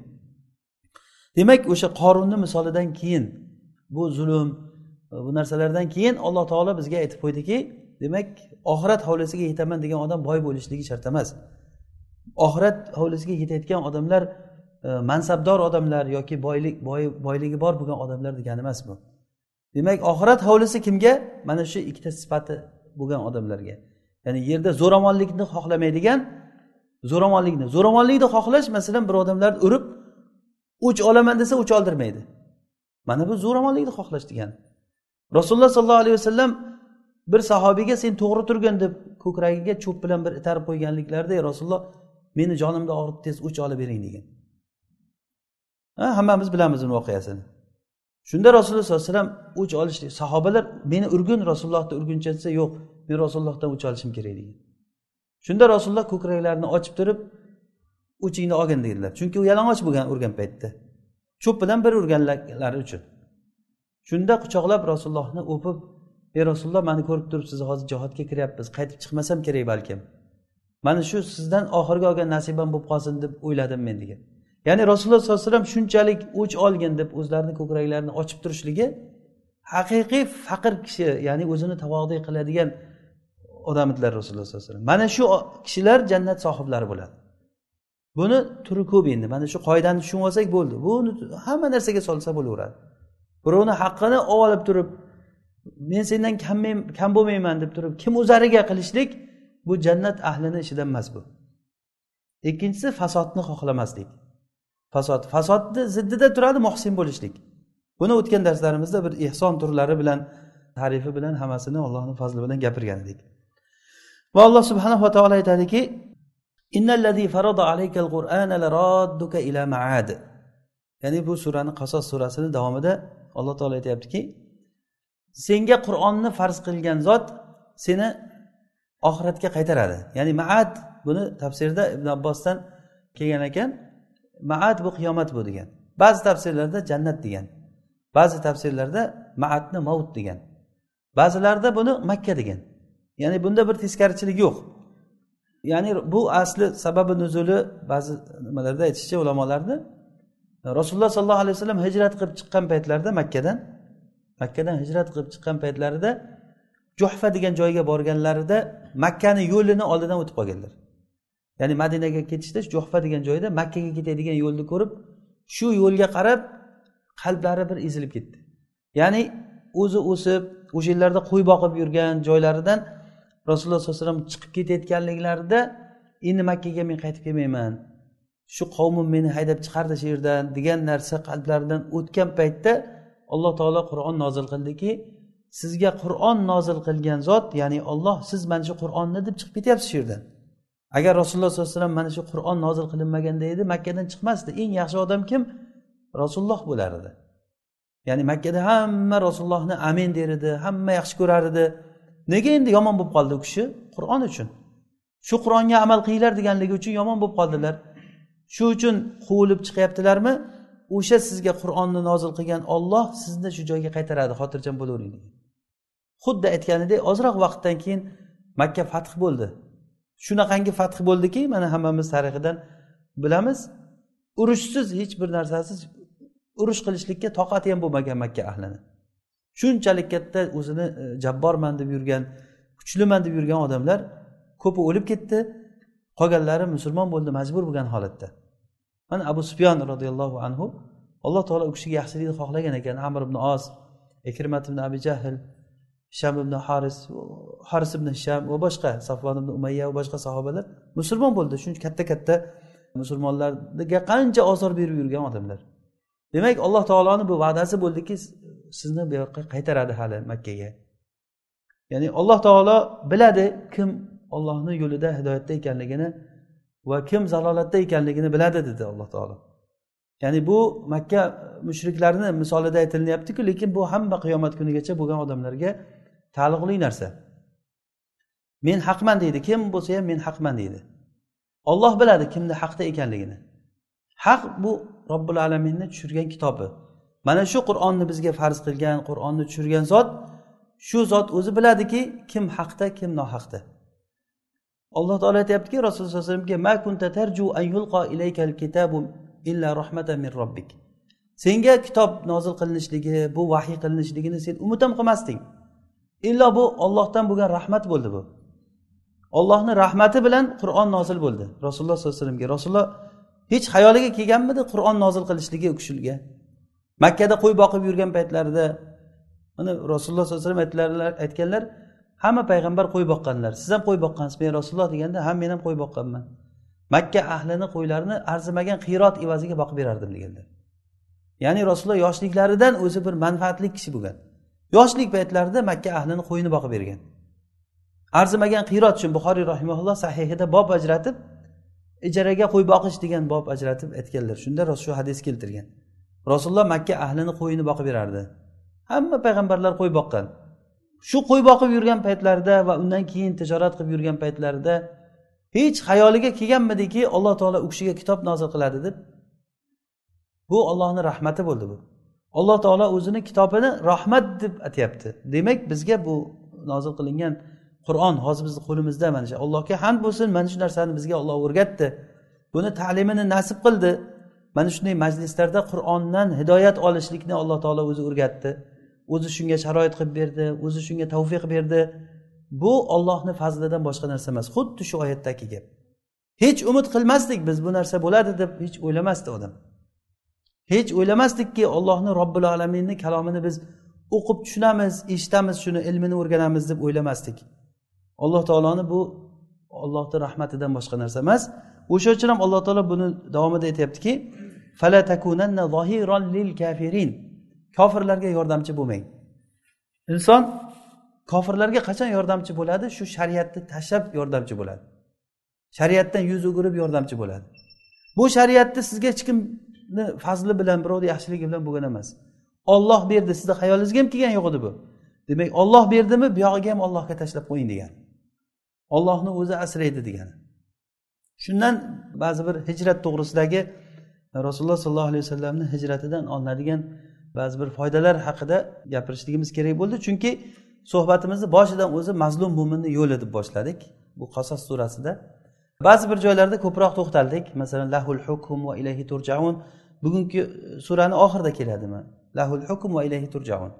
Demak o'sha qorunni misolidan keyin bu zulm e, bu narsalardan keyin alloh taolo bizga aytib qo'ydiki demak oxirat hovlisiga yetaman degan odam boy bo'lishligi shart emas. Oxirat hovlisiga yetayotgan odamlar e, mansabdor odamlar yoki boylik boyligi bor bo'lgan odamlar degani emas bu. Demak oxirat hovlisi kimga? Mana shu ikkita sifati bo'lgan odamlarga. Ya'ni yerda zo'ravonlikni xohlamaydigan zo'ravonlikni zo'ravonlikni xohlash masalan bir odamlarni urib o'ch olaman desa o'ch oldirmaydi. Mana bu zo'ravonlikni xohlash degani rasululloh sollallohu alayhi vasallam bir sahobiyga sen to'g'ri turgin deb ko'kragiga cho'p bilan bir itarib qo'yganliklarida rasululloh meni jonimni og'rib tez o'ch olib bering degan. Ha hammamiz bilamiz uni voqeasini. Shunda rasululloh sollallohu alayhi vasallam o'ch olishdi sahobalar meni urgin rasulullohni urguncha desa yo'q men rasulullohdan o'ch olishim kerak degan. Shunda rasululloh ko'kraklarini ochib turib o'chingni olgin dedilar. Chunki u yalang'och bo'lgan urgan paytda. Cho'p bilan bir urganlari uchun. Shunda quchoqlab rasulullohni o'pib ey rasululloh mani ko'rib turibsiz hozir jihodga kiryapmiz. Qaytib chiqmasam kerak balkim. Mana shu sizdan oxirgi olgan nasibam bo'lib qolsin deb o'yladim men degan. Ya'ni rasululloh sollallohu alayhi vasallam shunchalik o'ch olgin deb o'zlarini ko'kraklarini ochib turishligi haqiqiy faqir kishi ya'ni o'zini tavodiy qiladigan odam edilar rasululloh sallallohu alayhi vasallam. Mana shu kishilar jannat sohiblari bo'ladi. Buni turi ko'p endi. Mana shu qoidani tushunib olsak bo'ldi. Buni hamma narsaga solsa bo'laveradi. Birovni haqqini olib turib men sendan kam bo'lmayman deb turib kim o'zariga qilishlik bu jannat ahlini ishidan emas bu. Ikkinchisi fasodni xohlamaslik. Fasod fasodni ziddida turadi muhsin bo'lishlik. Buni o'tgan darslarimizda bir ehson turlari bilan tarifi bilan hammasini allohni fazli bilan gapirgan edik. Va alloh subhanava taolo aytadiki ya'ni bu surani qasos surasini davomida alloh taolo aytyaptiki senga qur'onni farz qilgan zot seni oxiratga qaytaradi. Ya'ni maad buni tafsirda ibn abbosdan kelgan ekan maad bu qiyomat bu degan. Ba'zi tafsirlarda jannat degan. Ba'zi tafsirlarda maadni mavut degan. Ba'zilarida buni makka degan. Ya'ni bunda bir teskarichilik yo'q. Ya'ni bu asli sababi nuzuli ba'zi nimalarda aytishicha ulamolarni e, rasululloh sollallohu alayhi vasallam hijrat qilib chiqqan paytlarida makkadan makkadan hijrat qilib chiqqan paytlarida juhfa degan joyga borganlarida makkani yo'lini oldidan o'tib qolganlar. Ya'ni madinaga ketishda juhfa degan joyda makkaga ketadigan yo'lni ko'rib shu yo'lga qarab qalblari bir ezilib ketdi. Ya'ni o'zi o'sib o'sha yillarda qo'y boqib yurgan joylaridan rasululloh sollallohu alayhi vasallam chiqib ketayotganliklarida endi makkaga men qaytib kelmayman. Shu qavmim meni haydab chiqardi shu yerdan degan narsa qalblaridan o'tgan paytda alloh taolo qur'on nozil qildiki sizga qur'on nozil qilgan zot ya'ni olloh siz mana shu qur'onni deb chiqib ketyapsiz shu yerdan. Agar rasululloh sollallohu alayhi vasallam mana shu qur'on nozil qilinmaganda edi makkadan chiqmasdi. Eng yaxshi odam kim? Rasululloh bo'lar edi. Ya'ni makkada hamma rasulullohni amin der edi hamma yaxshi ko'rar edi. Nega endi yomon bo'lib qoldi u kishi? Qur'on uchun. Shu qur'onga amal qilinglar deganligi uchun yomon bo'lib qoldilar. Shu uchun quvilib chiqyaptilarmi? O'sha sizga qur'onni nozil qilgan olloh sizni shu joyga qaytaradi xotirjam bo'lavering degan. Xuddi aytganidek ozroq vaqtdan keyin makka fath bo'ldi. Shunaqangi fath bo'ldiki mana hammamiz tarixidan bilamiz urushsiz hech bir narsasiz urush qilishlikka toqati ham bo'lmagan makka ahlini. Shunchalik katta o'zini e, jabborman deb yurgan kuchliman deb yurgan odamlar ko'pi o'lib ketdi. Qolganlari musulmon bo'ldi majbur bo'lgan holatda. Mana abu sufyon roziyallohu anhu alloh taolo u kishiga yaxshilikni xohlagan ekan. Amr ibn os ikrimat ibn abi jahl sham ibn haris haris ibn sham va boshqa safvon ibn umayya va boshqa sahobalar musulmon bo'ldi. Shuncha katta katta musulmonlarga qancha ozor berib yurgan odamlar. Demak alloh taoloni bu va'dasi bo'ldiki sizni bu yoqqa qaytaradi hali makkaga. Ya'ni alloh taolo biladi kim ollohni yo'lida hidoyatda ekanligini va kim zalolatda ekanligini biladi dedi alloh taolo. Ya'ni bu makka mushriklarini misolida aytilyaptiku lekin bu hamma qiyomat kunigacha bo'lgan odamlarga taalluqli narsa. Men haqman deydi. Kim bo'lsa ham men haqman deydi. Olloh biladi kimni haqda ekanligini. Haq bu robbil alaminni tushirgan kitobi. Mana shu qur'onni bizga farz qilgan qur'onni tushirgan zot shu zot o'zi biladiki kim haqda kim nohaqda. Alloh taolo aytyaptiki rasululloh sallallohu alayhi robbik senga kitob nozil qilinishligi bu vahiy qilinishligini sen umid ham qilmasding. Illo bu ollohdan bo'lgan rahmat bo'ldi bu. Ollohni rahmati bilan qur'on nozil bo'ldi. Rasululloh sollallohu alayhi vasallamga rasululloh hech xayoliga kelganmidi qur'on nozil qilishligi u kishiga makkada qo'y boqib yurgan paytlarida mana rasululloh sollallohu alayhi vasallam aytganlar hamma payg'ambar qo'y boqqanlar. Siz ham qo'y boqqansiz men rasululloh deganda ha men ham qo'y boqqanman. Makka ahlini qo'ylarini arzimagan qiyrot evaziga boqib berardim deganlar ya'ni rasululloh yoshliklaridan o'zi bir manfaatli kishi bo'lgan. Yoshlik paytlarida makka ahlini qo'yini boqib bergan. Arzimagan qiyrot uchun buxoriy rahimaulloh sahihida bob ajratib ijaraga qo'y boqish degan bob ajratib aytganlar. Shunda shu hadis keltirgan. Rasululloh makka ahlini qo'yini boqib berardi hamma payg'ambarlar qo'y boqqan. Shu qo'y boqib yurgan paytlarida va undan keyin tijorat qilib yurgan paytlarida hech xayoliga kelganmidiki alloh taolo u kishiga kitob nozil qiladi deb. Bu ollohni rahmati bo'ldi bu. Alloh taolo o'zini kitobini rahmat deb aytyapti demak bizga bu nozil qilingan qur'on hozir bizni qo'limizda mana shu allohga hamd bo'lsin mana shu narsani bizga olloh o'rgatdi. Buni ta'limini nasib qildi. Mana shunday majlislarda qur'ondan hidoyat olishlikni alloh taolo o'zi o'rgatdi. O'zi shunga sharoit qilib berdi o'zi shunga tavfiq berdi. Bu ollohni fazlidan boshqa narsa emas. Xuddi shu oyatdagi gap. Hech umid qilmasdik biz bu narsa bo'ladi deb hech o'ylamasdi odam. Hech o'ylamasdikki ollohni robbil alaminni kalomini biz o'qib tushunamiz eshitamiz shuni ilmini o'rganamiz deb o'ylamasdik. Alloh taoloni bu ollohni rahmatidan boshqa narsa emas. O'sha uchun ham alloh taolo buni davomida aytyaptiki kofirlarga yordamchi bo'lmang. Inson kofirlarga qachon yordamchi bo'ladi? Shu shariatni tashlab yordamchi bo'ladi. Shariatdan yuz o'girib yordamchi bo'ladi. Bu shariatni sizga hech kimni fazli bilan birovni yaxshiligi bilan bo'lgan emas. Olloh berdi sizni xayolingizga ham kelgan yo'q edi bu. Demak olloh berdimi? Buyog'iga ham ollohga tashlab qo'ying degani. Ollohni o'zi asraydi degani. Shundan ba'zi bir hijrat to'g'risidagi rasululloh sollallohu alayhi vasallamni hijratidan olinadigan ba'zi bir foydalar haqida gapirishligimiz kerak bo'ldi. Chunki suhbatimizni boshidan o'zi mazlum mo'minni yo'li deb boshladik bu qasos surasida. Ba'zi bir joylarda ko'proq to'xtaldik. Masalan lahul hukm va ilayhi turjaun. Bugungi e, surani oxirida keladimi? Lahul hukm va ilayhi turjaun.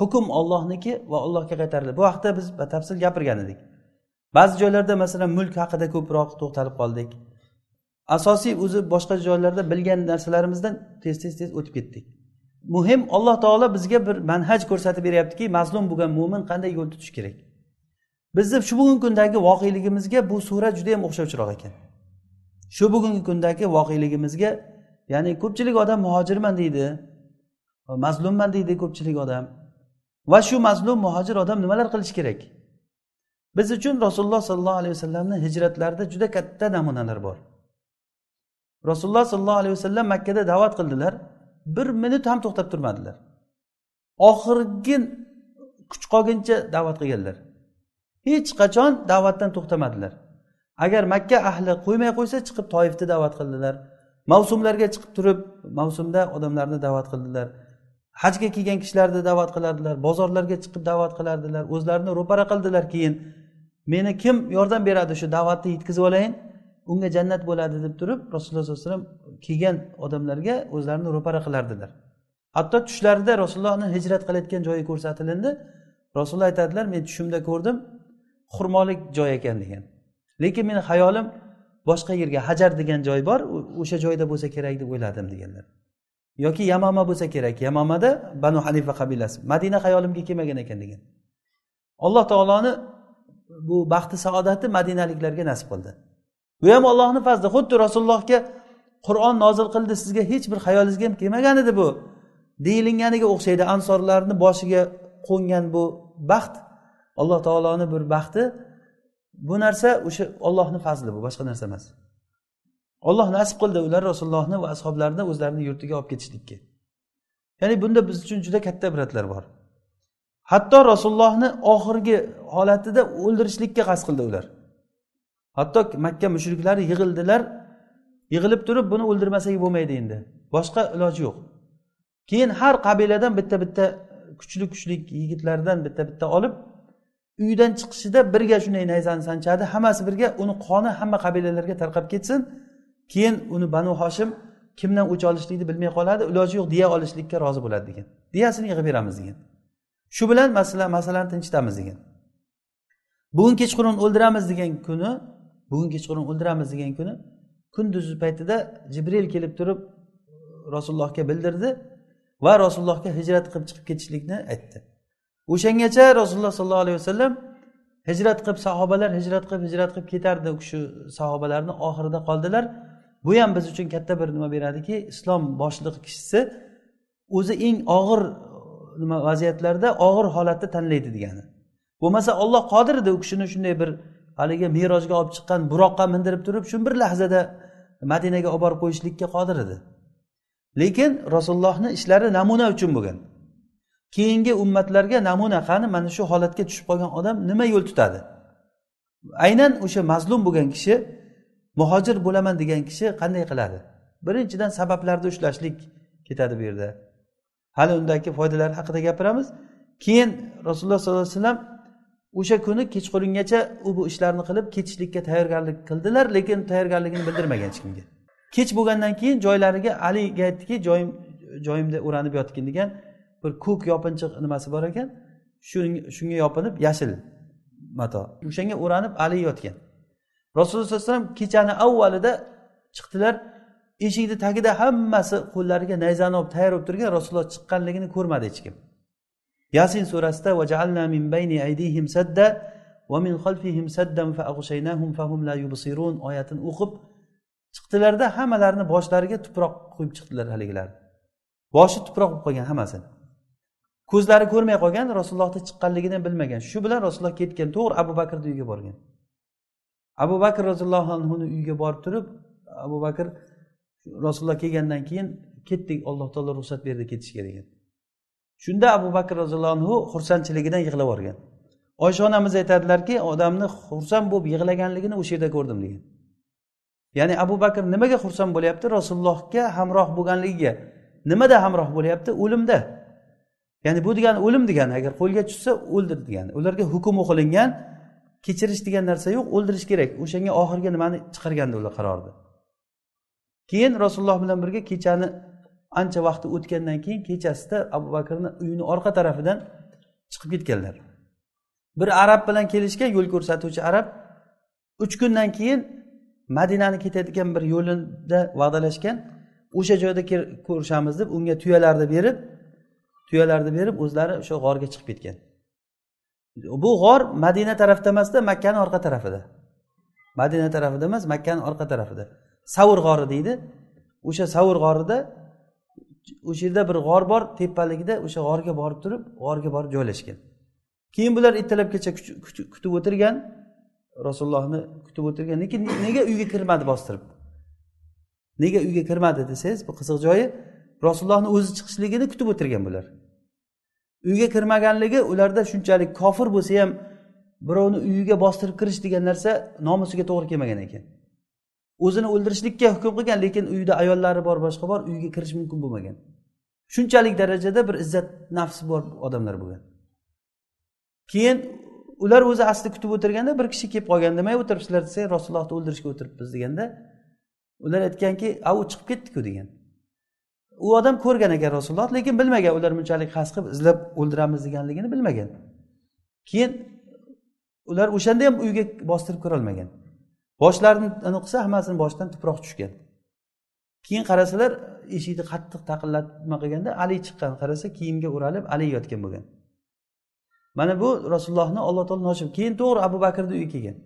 Hukm ollohniki va allohga qaytariladi bu haqida biz batafsil gapirgan edik. Ba'zi joylarda masalan mulk haqida ko'proq to'xtalib qoldik. Asosiy o'zi boshqa joylarda bilgan narsalarimizdan tez tez tez o'tib ketdik. Muhim alloh taolo bizga bir manhaj ko'rsatib beryaptiki mazlum bo'lgan mo'min qanday yo'l tutish kerak? Bizni shu bugungi kundagi voqeligimizga bu sura juda yam o'xshovchiroq ekan. Shu bugungi kundagi voqeligimizga ya'ni ko'pchilik odam muhojirman deydi mazlumman deydi ko'pchilik odam. Va shu mazlum muhojir odam nimalar qilishi kerak? Biz uchun rasululloh sollallohu alayhi vasallamni hijratlarida juda katta namunalar bor. Rasululloh sollallohu alayhi vasallam makkada da'vat qildilar. Bir minut ham to'xtab turmadilar. Oxirgi kuch qolguncha da'vat qilganlar. Hech qachon da'vatdan to'xtamadilar. Agar makka ahli qo'ymay qo'ysa chiqib toifni da'vat qildilar. Mavsumlarga chiqib turib mavsumda odamlarni da'vat qildilar. Hajga kelgan kishilarni da'vat qilardilar bozorlarga chiqib da'vat qilardilar o'zlarini ro'para qildilar keyin. Meni kim yordam beradi shu da'vatni yetkazib olayin? Unga jannat bo'ladi deb turib rasululloh sollallohu alayhi vasallam kelgan odamlarga o'zlarini ro'para qilardilar. Hatto tushlarida rasulullohni hijrat qilayotgan joyi ko'rsatilindi. Rasululloh aytadilar men tushimda ko'rdim xurmolik joy ekan degan. Lekin meni xayolim boshqa yerga hajar degan joy bor o'sha joyda bo'lsa kerak deb o'yladim deganlar. Yoki yamama bo'lsa kerak yamamada banu hanifa qabilasi madina xayolimga kelmagan ekan degan. Alloh taoloni bu baxti saodati madinaliklarga nasib qildi. Bu ham ollohni fazli. Xuddi rasulullohga qur'on nozil qildi sizga hech bir xayolingizga ham kelmagan edi bu. Deyilinganiga o'xshaydi ansorlarni boshiga qo'ngan bu baxt alloh taoloni bir baxti. Bu narsa o'sha ollohni fazli bu boshqa narsa emas. Olloh nasib qildi ular rasulullohni va ashoblarini o'zlarini yurtiga olib ketishlikka. Ya'ni bunda biz uchun juda katta ibratlar bor. Hatto rasulullohni oxirgi holatida o'ldirishlikka qasd qildi ular. Hatto makka mushriklari yig'ildilar yig'ilib turib buni o'ldirmasak bo'lmaydi endi. Boshqa iloji yo'q. Keyin har qabiladan bitta bitta kuchli kuchli yigitlardan bitta bitta olib uydan chiqishida birga shunday nayzani sanchadi. Hammasi birga uni qoni hamma qabilalarga tarqab ketsin. Keyin uni banu hoshim kimdan o'ch olishlikni bilmay qoladi iloji yo'q diya olishlikka rozi bo'ladi degan. Diyasini yig'ib beramiz degan. Shu bilan masala masalani tinchitamiz degan bugun kechqurun o'ldiramiz degan kuni bugun kechqurun o'ldiramiz degan kuni kunduzi paytida jibril kelib turib rasulullohga bildirdi va rasulullohga hijrat qilib chiqib ketishlikni aytdi. O'shangacha rasululloh sollallohu alayhi vasallam hijrat qilib sahobalar hijrat qilib hijrat qilib ketardi u kishi sahobalarni oxirida qoldilar. Bu ham biz uchun katta bir nima beradiki islom boshliq kishisi o'zi eng og'ir uh, nima vaziyatlarda og'ir holatni tanlaydi degani. Bo'lmasa olloh qodir edi u kishini shunday bir haligi merojga olib chiqqan buroqqa mindirib turib shu bir lahzada madinaga olib borib qo'yishlikka qodir edi. Lekin rasulullohni ishlari namuna uchun bo'lgan. Keyingi ummatlarga namuna qani mana shu holatga tushib qolgan odam nima yo'l tutadi? Aynan o'sha mazlum bo'lgan kishi muhojir bo'laman degan kishi qanday qiladi? Birinchidan sabablarni ushlashlik ketadi bu yerda. Hali undagi foydalar haqida gapiramiz. Keyin rasululloh sollallohu alayhi vasallam o'sha kuni kechqurungacha u bu ishlarni qilib ketishlikka tayyorgarlik qildilar lekin tayyorgarligini bildirmagan hech kimga. Kech bo'lgandan keyin joylariga aliga aytdiki joyim joyimda o'ranib yotgin degan bir ko'k yopinchiq nimasi bor ekan shunga yopinib yashil mato. O'shanga o'ranib ali yotgan rasululloh sallallohu alayhi vasallam kechani avvalida chiqdilar eshikni tagida hammasi qo'llariga nayzani olib tayyor bo'lib turgan rasululloh chiqqanligini ko'rmadi hech kim. Yasin surasida min bayni aydihim sadda va min xalfihim saddan fahum la yubsirun oyatini o'qib chiqdilarda hammalarini boshlariga tuproq qo'yib chiqdilar haligilar. Boshi tuproq bo'lib qolgan hammasini ko'zlari ko'rmay qolgan rasulullohni chiqqanligini bilmagan. Shu bilan rasululloh ketgan to'g'ri abu bakrni uyiga borgan. Abu bakr roziyallohu anhuni uyiga borib turib abu bakr rasululloh kelgandan keyin ketdik alloh taolo ruxsat berdi ketishga degan. Shunda abu bakr roziyallohu anhu xursandchiligidan yig'lab yuborgan. Oysha onamiz aytadilarki odamni xursand bo'lib yig'laganligini o'sha yerda ko'rdim degan. Ya'ni abu bakr nimaga xursand bo'lyapti? Rasulullohga hamroh bo'lganligiga. Nimada hamroh bo'lyapti? O'limda. Ya'ni bu degani o'lim degani agar qo'lga tushsa o'ldir degani ularga hukm o'qilingan kechirish degan narsa yo'q o'ldirish kerak. O'shanga oxirgi nimani chiqargandi ular qarorni keyin rasululloh bilan birga kechani ancha vaqti o'tgandan keyin kechasida abu bakrni uyini orqa tarafidan chiqib ketganlar. Bir arab bilan kelishgan yo'l ko'rsatuvchi arab uch kundan keyin madinani ketadigan bir yo'lida va'dalashgan o'sha joyda ko'rishamiz deb unga tuyalarni berib tuyalarni berib o'zlari o'sha g'orga chiqib ketgan. Bu g'or madina tarafida emasda makkani orqa tarafida. Madina tarafida emas makkani orqa tarafida. Savr g'ori deydi. O'sha savr g'orida o'sha yerda bir g'or bor tepaligida o'sha g'orga borib turib g'orga borib joylashgan. Keyin bular ertalabgacha kutib o'tirgan rasulullohni kutib o'tirgan. Lekin nega uyga kirmadi bostirib? Nega uyga kirmadi desangiz bu qiziq joyi rasulullohni o'zi chiqishligini kutib o'tirgan bular. Uyga kirmaganligi ularda shunchalik kofir bo'lsa ham birovni uyiga bostirib kirish degan narsa nomusiga to'g'ri kelmagan ekan. O'zini o'ldirishlikka hukm qilgan lekin uyda ayollari bor boshqa bor uyga kirish mumkin bo'lmagan. Shunchalik darajada bir izzat nafsi bor odamlar bo'lgan. Keyin ular o'zi asli kutib o'tirganda bir kishi kelib qolgan nimay o'tiribsizlar desa rasulullohni o'ldirishga o'tiribmiz deganda ular aytganki a u chiqib ketdiku degan. U odam ko'rgan ekan rasululloh lekin bilmagan ular bunchalik qasd qilib izlab o'ldiramiz deganligini bilmagan. Keyin ular o'shanda ham uyga bostirib kirolmagan boshlarini qilsa hammasini boshidan tuproq tushgan. Keyin qarasalar eshikni qattiq taqillatib nima qilganda ali chiqqan. Qarasa kiyimga o'ralib ali yotgan bo'lgan. Mana bu rasulullohni alloh taolo noshib keyin to'g'ri abu bakrni uyiga kelgan.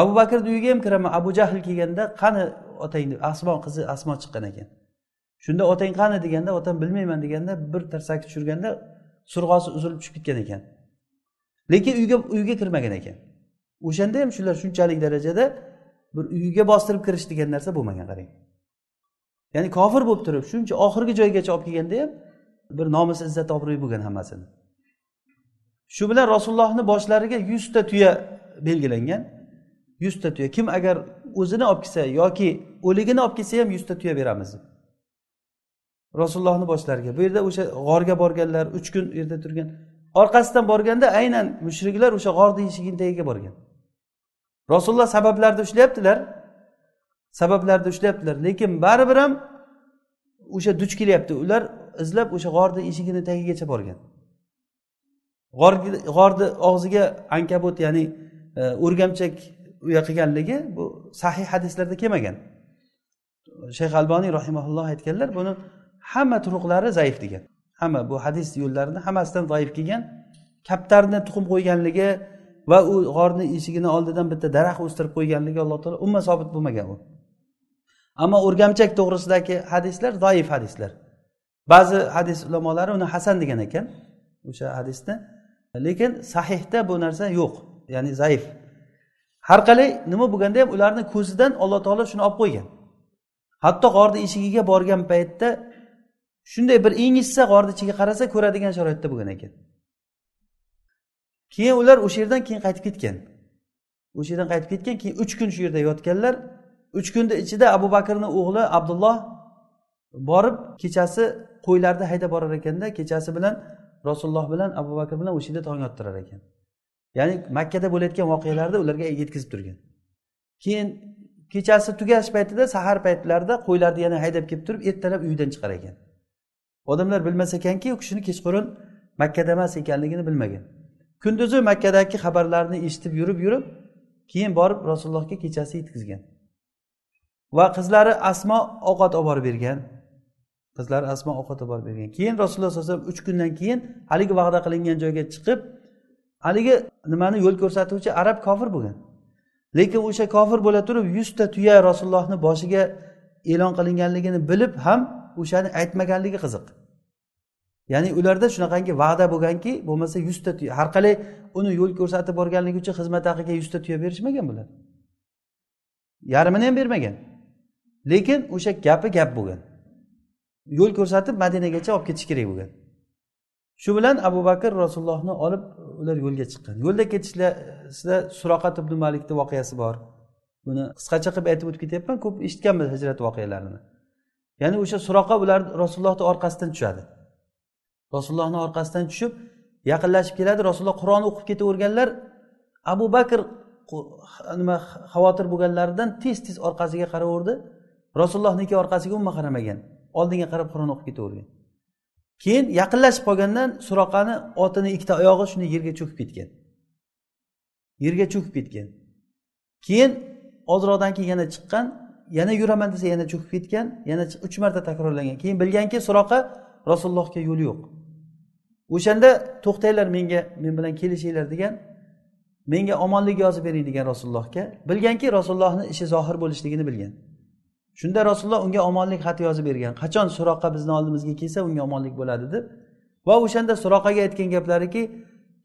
Abu bakrni uyiga ham kiraman. Abu jahl kelganda qani otang deb asmo qizi asmo chiqqan ekan. Shunda otang qani deganda otam bilmayman deganda bir tarsaki tushirganda surg'osi uzilib tushib ketgan ekan. Lekin uyga uyga kirmagan ekan. O'shanda ham shular shunchalik darajada bir uyiga bostirib kirish degan narsa bo'lmagan qarang. Ya'ni kofir bo'lib turib shuncha oxirgi joygacha olib kelganda ham bir nomus izzat obro'y bo'lgan hammasini. Shu bilan rasulullohni boshlariga yuzta tuya belgilangan. Yuzta tuya. Kim agar o'zini olib kelsa yoki o'ligini olib kelsa ham yuzta tuya beramiz. Rasulullohni boshlariga. Bu yerda o'sha g'orga borganlar uch kun u yerda turgan. Orqasidan borganda aynan mushriklar o'sha g'orni eshigini tagiga borgan. Rasululloh sabablarni ushlayaptilar sabablarni ushlayaptilar lekin baribir ham o'sha duch kelyapti. Ular izlab o'sha g'orni eshigini tagigacha borgan. G'orni og'ziga ankabut ya'ni e, o'rgamchak uya qilganligi bu sahih hadislarda kelmagan. Shayx alboniy rahimaulloh aytganlar buni hamma turuqlari zaif degan. Hamma bu hadis yo'llarini hammasidan zaif kelgan kaptarni tuxum qo'yganligi va u g'orni eshigini oldidan bitta daraxt o'stirib qo'yganligi alloh taolo umuman sobit bo'lmagan u. Ammo o'rgamchak to'g'risidagi hadislar zaif hadislar. Ba'zi hadis ulamolari uni hasan degan ekan o'sha hadisni. Lekin sahihda bu narsa yo'q ya'ni zaif. Har qalay nima bo'lganda ham ularni ko'zidan alloh taolo shuni olib qo'ygan. Hatto g'orni eshigiga borgan paytda shunday bir ichsa g'orni ichiga qarasa ko'radigan sharoitda bo'lgan ekan. Keyin ular o'sha yerdan keyin qaytib ketgan. O'sha yerdan qaytib ketgan keyin uch kun shu yerda yotganlar. Uch kunni ichida abu bakrni o'g'li abdulloh borib kechasi qo'ylarni haydab borar ekanda kechasi bilan rasululloh bilan abu bakr bilan o'sha yerda tong ottirar ekan. Ya'ni makkada bo'layotgan voqealarni ularga yetkazib turgan. Keyin kechasi tugash paytida sahar paytlarida qo'ylarni yana haydab kelib turib ertalab uyidan chiqar ekan. Odamlar bilmas ekanki u kishini kechqurun makkada emas ekanligini bilmagan. Kunduzi makkadagi xabarlarni eshitib yurib yurib keyin borib rasulullohga kechasi yetkazgan. Va qizlari asmo ovqat olib borib bergan. Qizlari asmo ovqat olib borib bergan. Keyin rasululloh sallallohu alayhi vasallam uch kundan keyin haligi va'da qilingan joyga chiqib haligi nimani yo'l ko'rsatuvchi arab kofir bo'lgan. Lekin o'sha kofir bo'la turib yuzta tuya rasulullohni boshiga e'lon qilinganligini bilib ham o'shani aytmaganligi qiziq. Ya'ni ularda shunaqangi va'da bo'lganki bo'lmasa yuzta tuya har qalay uni yo'l ko'rsatib borganligi uchun xizmat haqiga yuzta tuya berishmagan bular yarmini ham bermagan. Lekin o'sha gapi gap bo'lgan. Yo'l ko'rsatib madinagacha olib ketish kerak bo'lgan. Shu bilan abu bakr rasulullohni olib ular yo'lga chiqqan. Yo'lda ketishlarida suroqat ibn malikni voqeasi bor. Buni qisqacha qilib aytib o'tib ketyapman ko'p eshitganmiz hijrat voqealarini. Ya'ni o'sha suroqa ular rasulullohni orqasidan tushadi. Rasulullohni orqasidan tushib yaqinlashib keladi. Rasululloh qur'on o'qib ketaverganlar abu bakr nima xavotir bo'lganlaridan tez tez orqasiga qaraverdi. Rasulullohniki orqasiga umuman qaramagan oldinga qarab qur'on o'qib ketavergan. Keyin yaqinlashib qolgandan suroqani otini ikkita oyog'i shunday yerga cho'kib ketgan. Yerga cho'kib ketgan. Keyin ozroqdan keyin yana chiqqan yana yuraman desa yana cho'kib ketgan yana uch marta takrorlangan. Keyin bilganki suroqa rasulullohga yo'l yo'q. O'shanda to'xtanglar menga men bilan kelishinglar degan menga omonlik yozib bering degan rasulullohga bilganki rasulullohni ishi zohir bo'lishligini bilgan. Shunda rasululloh unga omonlik xati yozib bergan. Qachon suroqqa bizni oldimizga kelsa unga omonlik bo'ladi deb. Va o'shanda suroqaga aytgan gaplariki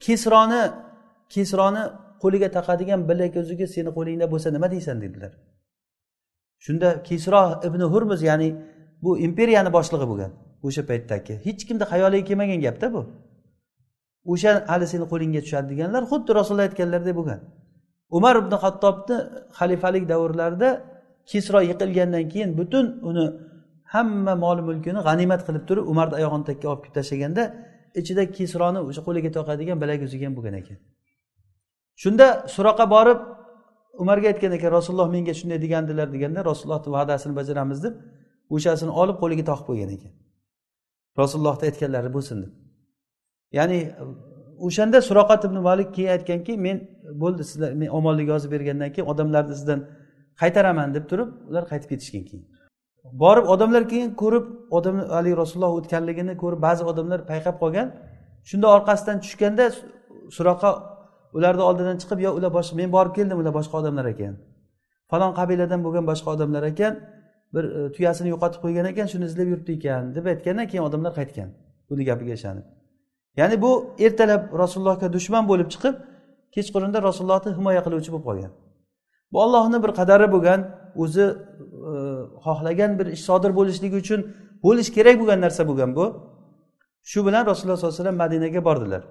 kesroni kesroni qo'liga taqadigan bilakuzugi seni qo'lingda bo'lsa nima deysan dedilar. Shunda kesro ibn hurmuz ya'ni bu imperiyani boshlig'i bo'lgan. O'sha paytdagi. Hech kimni xayoliga kelmagan gapda bu. O'sha hali seni qo'lingga tushadi deganlar xuddi rasululloh aytganlaridek bo'lgan. Umar ibn xattobni xalifalik davrlarida kisro yiqilgandan keyin butun uni hamma mol mulkini g'animat qilib turib umarni oyog'ini takka olib kelib tashlaganda ichida kisroni o'sha qo'liga toqadigan bilak ham bo'lgan ekan. Shunda suroqa borib umarga aytgan ekan rasululloh menga shunday degandilar deganda rasulullohni va'dasini bajaramiz deb o'shasini olib qo'liga toqib qo'ygan ekan. Rasulullohni aytganlari bo'lsin deb. Ya'ni o'shanda suroqat ibn malik keyin aytganki men bo'ldi sizlar men omonlik yozib bergandan keyin odamlarni sizdan qaytaraman deb turib ular qaytib ketishgan keyin. Borib odamlar keyin ko'rib odam haligi rasululloh o'tganligini ko'rib ba'zi odamlar payqab qolgan. Shunda orqasidan tushganda suroqa ularni oldidan chiqib yo ular boshqa men borib keldim ular boshqa odamlar ekan. Falon qabiladan bo'lgan boshqa odamlar ekan. Bir e, tuyasini yo'qotib qo'ygan ekan shuni izlab yuribdi ekan deb aytgandan keyin odamlar qaytgan buni gapiga ishonib. Ya'ni bu ertalab rasulullohga dushman bo'lib chiqib kechqurunda rasulullohni himoya qiluvchi bo'lib qolgan. Bu ollohni bir qadari bo'lgan o'zi e, xohlagan bir ish sodir bo'lishligi uchun bo'lish kerak bo'lgan narsa bo'lgan bu. Shu bilan rasululloh sollallohu alayhi vasallam madinaga bordilar.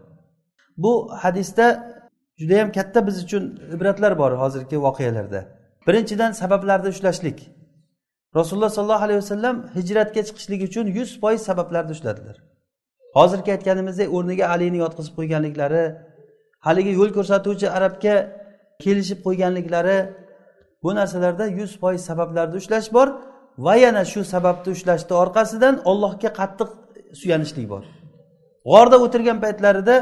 Bu hadisda judayam katta biz uchun ibratlar bor hozirgi voqealarda. Birinchidan sabablarni ushlashlik. Rasululloh sollallohu alayhi vasallam hijratga chiqishlik uchun yuz foiz sabablarni ushladilar. Hozirgi aytganimizdek o'rniga alini yotqizib qo'yganliklari haligi yo'l ko'rsatuvchi arabga kelishib qo'yganliklari bu narsalarda yuz foiz sabablarni ushlash bor va yana shu sababni ushlashni orqasidan ollohga qattiq suyanishlik bor. G'orda o'tirgan paytlarida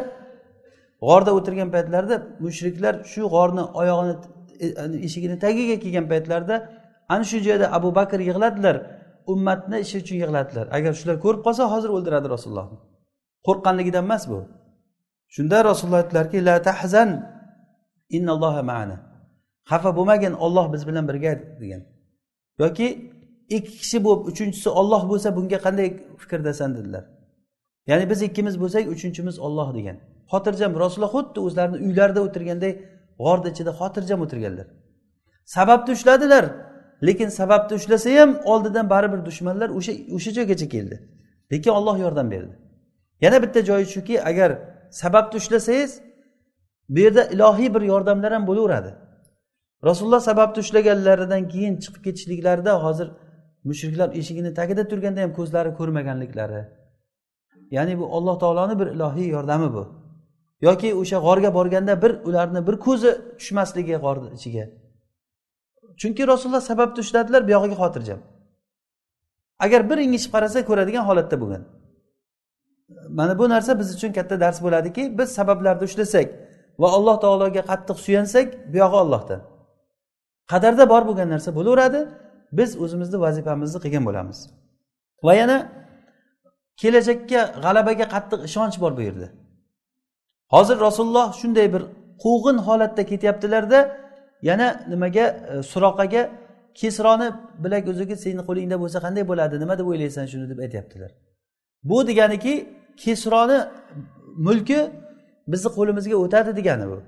g'orda o'tirgan paytlarida mushriklar shu g'orni oyog'ini e, e, eshigini tagiga kelgan paytlarida ana shu joyda abu bakr yig'ladilar. Ummatni ishi uchun yig'ladilar. Agar shular ko'rib qolsa hozir o'ldiradi rasulullohni qo'rqqanligidan emas bu. Shunda rasululloh aytdilarki la tahzan innalloha maana. Xafa bo'lmagin olloh biz bilan birga degan. Yoki ikki kishi bo'lib uchinchisi olloh bo'lsa bunga qanday fikrdasan dedilar. Ya'ni biz ikkimiz bo'lsak uchinchimiz olloh degan. Xotirjam rasululloh xuddi o'zlarini uylarida o'tirganday g'orni ichida xotirjam o'tirganlar. Sababni ushladilar. Lekin sababni ushlasa ham oldidan baribir dushmanlar o'sha o'sha joygacha keldi. Lekin olloh yordam berdi. Yana bitta joyi shuki agar sababni ushlasangiz bu yerda ilohiy bir yordamlar ham bo'laveradi. Rasululloh sababni ushlaganlaridan keyin chiqib ketishliklarida hozir mushriklar eshigini tagida turganda ham ko'zlari ko'rmaganliklari. Ya'ni bu alloh taoloni bir ilohiy yordami bu. Yoki o'sha g'orga borganda bir ularni bir ko'zi tushmasligi g'orni ichiga. Chunki rasululloh sababni ushladilar buyog'iga xotirjam. Agar bir ingishib qarasa ko'radigan holatda bo'lgan. Mana bu narsa biz uchun katta dars bo'ladiki biz sabablarni ushlasak va alloh taologa qattiq suyansak buyog'i ollohdan qadarda bor bo'lgan narsa bo'laveradi biz o'zimizni vazifamizni qilgan bo'lamiz. Va yana kelajakka g'alabaga qattiq ishonch bor bu yerda. Hozir rasululloh shunday bir quvg'in holatda ketyaptilarda yana nimaga e, suroqaga kesroni bilak uzugi seni qo'lingda bo'lsa qanday bo'ladi nima deb o'ylaysan shuni deb aytyaptilar. Bu deganiki kesroni mulki bizni qo'limizga o'tadi degani bu.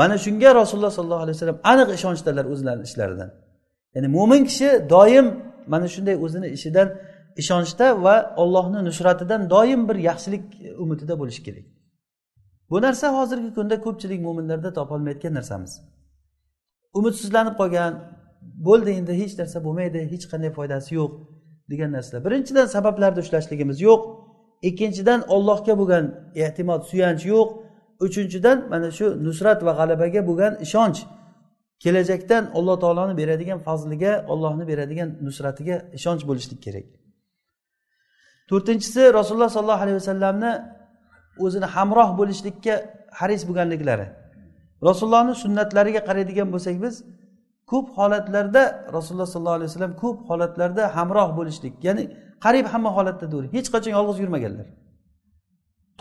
Mana shunga rasululloh sollallohu alayhi vasallam aniq ishonchdalar o'zlarini ishlaridan. Ya'ni mo'min kishi doim mana shunday o'zini ishidan ishonchda va ollohni nusratidan doim bir yaxshilik umidida bo'lishi kerak. Bu narsa hozirgi kunda ko'pchilik mo'minlarda topolmayotgan narsamiz. Umidsizlanib qolgan bo'ldi endi hech narsa bo'lmaydi hech qanday foydasi yo'q degan narsalar. Birinchidan sabablarni ushlashligimiz yo'q. Ikkinchidan ollohga bo'lgan e'timod suyanch yo'q. Uchinchidan mana shu nusrat va g'alabaga bo'lgan ishonch. Kelajakdan alloh taoloni beradigan fazliga ollohni beradigan nusratiga ishonch bo'lishlik kerak. To'rtinchisi rasululloh sollallohu alayhi vasallamni o'zini hamroh bo'lishlikka haris bo'lganliklari. Rasulullohni sunnatlariga qaraydigan bo'lsak biz ko'p holatlarda rasululloh sollallohu alayhi vasallam ko'p holatlarda hamroh bo'lishlik ya'ni qariyb hamma holatda hech qachon yolg'iz yurmaganlar.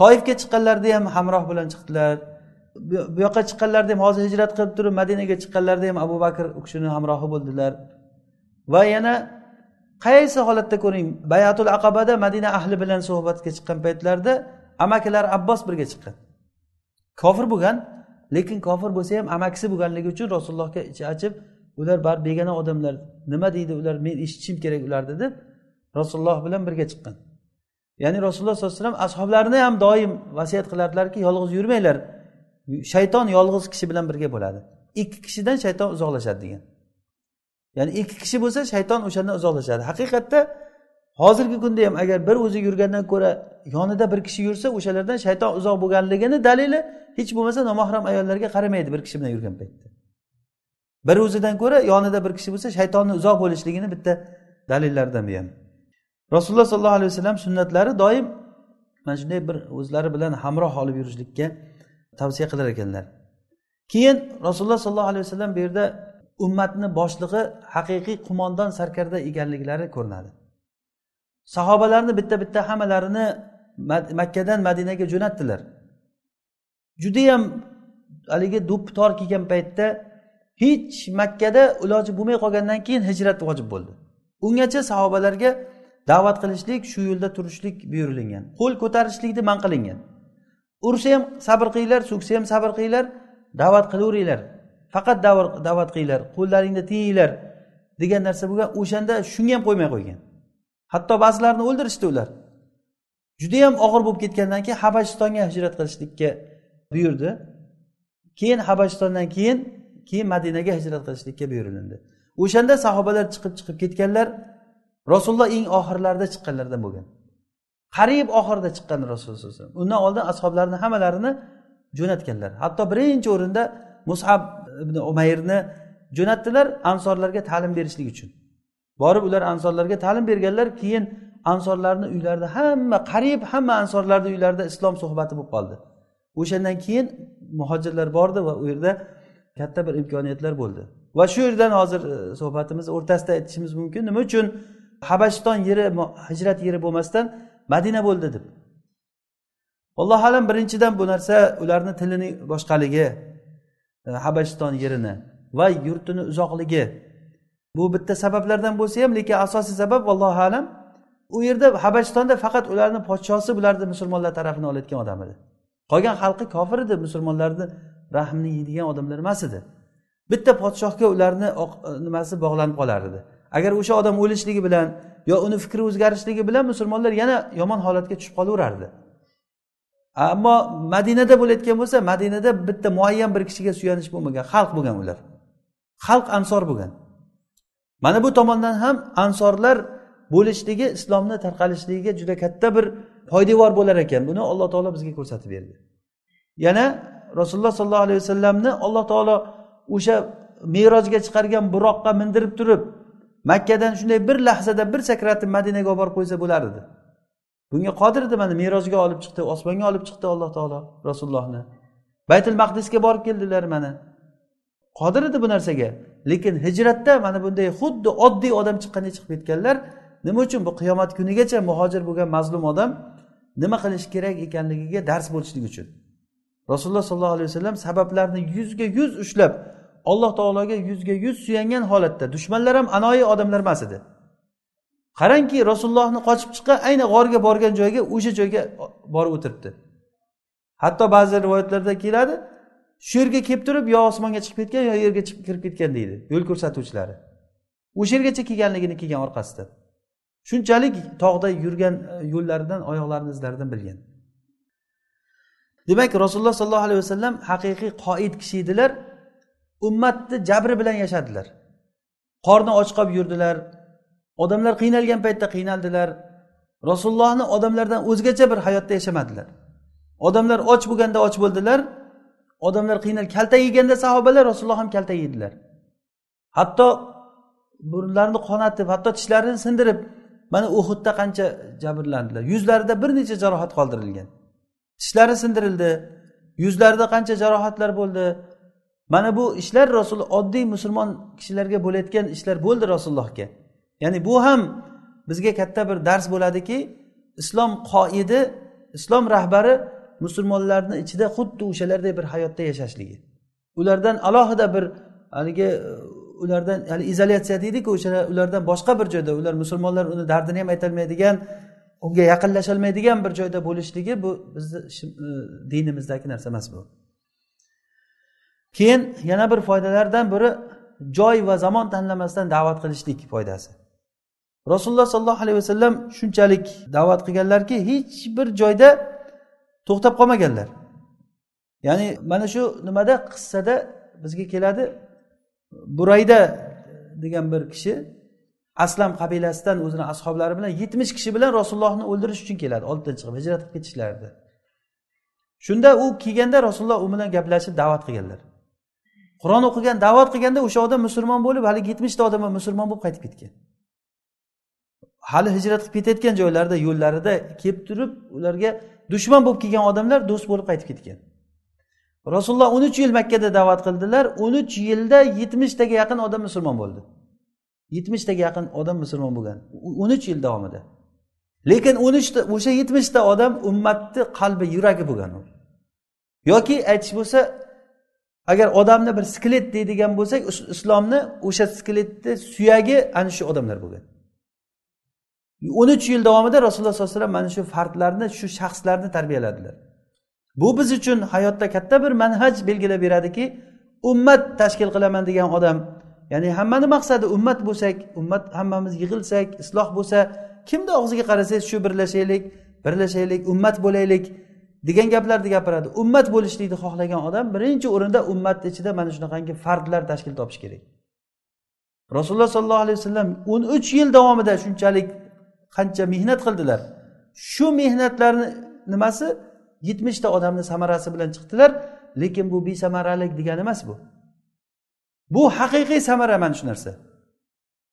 Toifga chiqqanlarida ham hamroh bilan chiqdilar bu yoqqa chiqqanlarida ham hozir hijrat qilib turib madinaga chiqqanlarida ham abu bakr u kishini hamrohi bo'ldilar. Va yana qaysi holatda ko'ring bayatul aqabada madina ahli bilan suhbatga chiqqan paytlarida amakilar abbos birga chiqqan. Kofir bo'lgan lekin kofir bo'lsa ham amakisi bo'lganligi uchun rasulullohga ichi achib ular baribir begona odamlar nima deydi ular men eshitishim kerak ularni deb rasululloh bilan birga chiqqan. Ya'ni rasululloh sollallohu alayhi vasallam ashoblarini ham doim vasiyat qilardilarki yolg'iz yurmanglar. Shayton yolg'iz kishi bilan birga bo'ladi. Ikki kishidan shayton uzoqlashadi degan. Ya'ni ikki kishi bo'lsa shayton o'shandan uzoqlashadi. Haqiqatda hozirgi kunda ham agar bir o'zi yurgandan ko'ra yonida bir kishi yursa o'shalardan shayton uzoq bo'lganligini dalili hech bo'lmasa nomahram ayollarga qaramaydi bir kishi bilan yurgan paytda. Bir o'zidan ko'ra yonida bir kishi bo'lsa shaytonni uzoq bo'lishligini bitta dalillaridan bu ham rasululloh sollallohu alayhi vasallam sunnatlari doim mana shunday bir o'zlari bilan hamroh olib yurishlikka tavsiya qilar ekanlar. Keyin rasululloh sollallohu alayhi vasallam bu yerda ummatni boshlig'i haqiqiy qo'mondon sarkarda ekanliklari ko'rinadi. Sahobalarni bitta bitta hammalarini makkadan madinaga jo'natdilar. Judayam haligi do'ppi tor kelgan paytda hech makkada iloji bo'lmay qolgandan keyin hijrat vojib bo'ldi. Ungacha sahobalarga da'vat qilishlik shu yo'lda turishlik buyurilgan qo'l ko'tarishlikni man qilingan. Ursa ham sabr qilinglar so'ksa ham sabr qilinglar da'vat qilaveringlar. Faqat da'vat qilinglar qo'llaringni tiyinglar degan narsa bo'lgan o'shanda shunga ham qo'ymay qo'ygan. Hatto ba'zilarini o'ldirishdi ular. Judayam og'ir bo'lib ketgandan keyin habashistonga hijrat qilishlikka buyurdi. Keyin habashistondan keyin keyin madinaga hijrat qilishlikka buyurilindi. O'shanda sahobalar chiqib chiqib ketganlar rasululloh eng oxirlarida chiqqanlardan bo'lgan. Qariyb oxirida chiqqan rasululloh sallallohu alayhi vasallam. Undan oldin ashoblarni hammalarini jo'natganlar. Hatto birinchi o'rinda mushab ibn umayrni jo'natdilar ansorlarga ta'lim berishlik uchun. Borib ular ansorlarga ta'lim berganlar keyin ansorlarni uylarida hamma qariyb hamma ansorlarni uylarida islom suhbati bo'lib qoldi. O'shandan keyin muhojirlar bordi va u yerda katta bir imkoniyatlar bo'ldi. Va shu yerdan hozir suhbatimiz suhbatimizni o'rtasida aytishimiz mumkin. Nima uchun? Habashiston yeri hijrat yeri bo'lmasdan madina bo'ldi deb. Allohu alam birinchidan bu narsa ularni tilini boshqaligi e, habashiston yerini va yurtini uzoqligi bu bitta sabablardan bo'lsa ham lekin asosiy sabab allohu alam u yerda habashistonda faqat ularni podshosi bularni musulmonlar tarafini olayotgan odam edi. Qolgan xalqi kofir edi musulmonlarni rahmni yeydigan odamlar emas edi. Bitta podshohga ularni e, nimasi bog'lanib qolar edi. Agar o'sha odam o'lishligi bilan yo uni fikri o'zgarishligi bilan musulmonlar yana yomon holatga tushib qolaverardi. Ammo madinada bo'layotgan bo'lsa madinada bitta muayyan bir kishiga suyanish bo'lmagan xalq bo'lgan ular. Xalq ansor bo'lgan. Mana bu tomondan ham ansorlar bo'lishligi islomni tarqalishligiga juda katta bir poydevor bo'lar ekan. Buni alloh taolo bizga ko'rsatib berdi. Yana rasululloh sollallohu alayhi vasallamni alloh taolo o'sha merojga chiqargan buroqqa mindirib turib makkadan shunday bir lahzada bir sakratib madinaga olib borib qo'ysa bo'lar edi bunga qodir edi mana merojga olib chiqdi osmonga olib chiqdi alloh taolo rasulullohni. Baytul maqdisga borib keldilar mana. Qodir edi bu narsaga. Lekin hijratda mana bunday xuddi oddiy odam chiqqanday chiqib ketganlar nima uchun bu qiyomat kunigacha muhojir bo'lgan mazlum odam nima qilish kerak ekanligiga dars bo'lishlik uchun? Rasululloh sollallohu alayhi vasallam sabablarni yuzga yuz ushlab alloh taologa yuzga yuz suyangan holatda dushmanlar ham anoyi odamlar emas edi. Qarangki rasulullohni qochib chiqqan ayni g'orga borgan joyga o'sha joyga borib o'tiribdi. Hatto ba'zi rivoyatlarda keladi shu yerga kelib turib yo osmonga chiqib ketgan yo yerga chiqib kirib ketgan deydi yo'l ko'rsatuvchilari. O'sha yergacha kelganligini kelgan orqasidan shunchalik tog'da yurgan e, yo'llaridan oyoqlarini izlaridan bilgan. Demak rasululloh sollallohu alayhi vasallam haqiqiy qoid kishi edilar. Ummatni jabri bilan yashadilar. Qorni och qolib yurdilar. Odamlar qiynalgan paytda qiynaldilar. Rasulullohni odamlardan o'zgacha bir hayotda yashamadilar odamlar och bo'lganda och bo'ldilar. Odamlar qiynal kalta yeganda sahobalar rasululloh ham kalta yedilar. Hatto burunlarini qonatib hatto tishlarini sindirib mana uhudda qancha jabrlandilar. Yuzlarida bir necha jarohat qoldirilgan. Tishlari sindirildi yuzlarida qancha jarohatlar bo'ldi. Mana bu ishlar rasul oddiy musulmon kishilarga bo'layotgan ishlar bo'ldi rasulullohga. Ya'ni bu ham bizga katta bir dars bo'ladiki islom qoidi islom rahbari musulmonlarni ichida xuddi o'shalarday bir hayotda yashashligi ulardan alohida bir haligi ulardan hali izolyatsiya deydiku o'sha ulardan boshqa bir joyda ular musulmonlar uni dardini ham aytolmaydigan unga yaqinlasholmaydigan bir joyda bo'lishligi bu bizni e, dinimizdagi narsa emas bu. Keyin yana bir foydalardan biri joy va zamon tanlamasdan da'vat qilishlik foydasi. Rasululloh sollallohu alayhi vasallam shunchalik da'vat qilganlarki hech bir joyda to'xtab qolmaganlar. Ya'ni mana shu nimada qissada bizga keladi. Burayda degan bir kishi aslam qabilasidan o'zini ashoblari bilan yetmish kishi bilan rasulullohni o'ldirish uchun keladi. Oldidan chiqib hijrat qilib ketishlarida shunda u kelganda rasululloh u bilan gaplashib da'vat qilganlar. Qur'on o'qigan da'vat qilganda o'sha odam musulmon bo'lib haligi yetmishta odam ham musulmon bo'lib qaytib ketgan. Hali hijrat qilib ketayotgan joylarida yo'llarida kelib turib ularga dushman bo'lib kelgan odamlar do'st bo'lib qaytib ketgan. Rasululloh o'n uch yil makkada da'vat qildilar. O'n uch yilda yetmishtaga yaqin odam musulmon bo'ldi. Yetmishtaga yaqin odam musulmon bo'lgan. O'n uch yil davomida. Lekin o'n uchta o'sha yetmishta odam ummatni qalbi yuragi bo'lgan u. Yoki aytish bo'lsa agar odamni bir skelet deydigan bo'lsak islomni o'sha skeletni suyagi ana shu odamlar bo'lgan. O'n uch yil davomida rasululloh sollallohu alayhi vasallam mana shu fardlarni shu shaxslarni tarbiyaladilar. Bu biz uchun hayotda katta bir manhaj belgilab beradiki ummat tashkil qilaman degan odam ya'ni hammani maqsadi ummat bo'lsak ummat hammamiz yig'ilsak isloh bo'lsa kimni og'ziga qarasangiz shu birlashaylik birlashaylik ummat bo'laylik degan gaplarni gapiradi. Ummat bo'lishlikni xohlagan odam birinchi o'rinda ummatni ichida mana shunaqangi fardlar tashkil topish kerak. Rasululloh sollallohu alayhi vasallam o'n uch yil davomida shunchalik qancha mehnat qildilar. Shu mehnatlarni nimasi? Yetmishta odamni samarasi bilan chiqdilar lekin bu besamaralik degani emas bu. Bu haqiqiy samara mana shu narsa.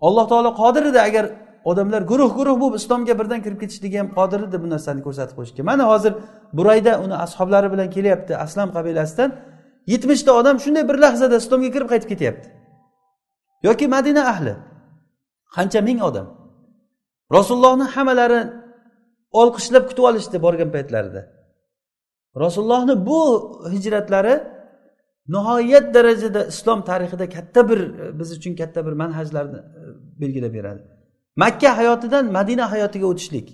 Alloh taolo qodir edi agar odamlar guruh guruh bo'lib islomga birdan kirib ketishligi ham qodir edi bu narsani ko'rsatib qo'yishga. Mana hozir burayda uni ashoblari bilan kelyapti aslam qabilasidan. Yetmishta odam shunday bir lahzada islomga kirib qaytib ketyapti. Yoki madina ahli. Qancha ming odam. Rasulullohni hammalari olqishlab kutib olishdi borgan paytlarida. Rasulullohni bu hijratlari nihoyat darajada islom tarixida katta bir biz uchun katta bir manhajlarni e, belgilab beradi. Makka hayotidan madina hayotiga o'tishlik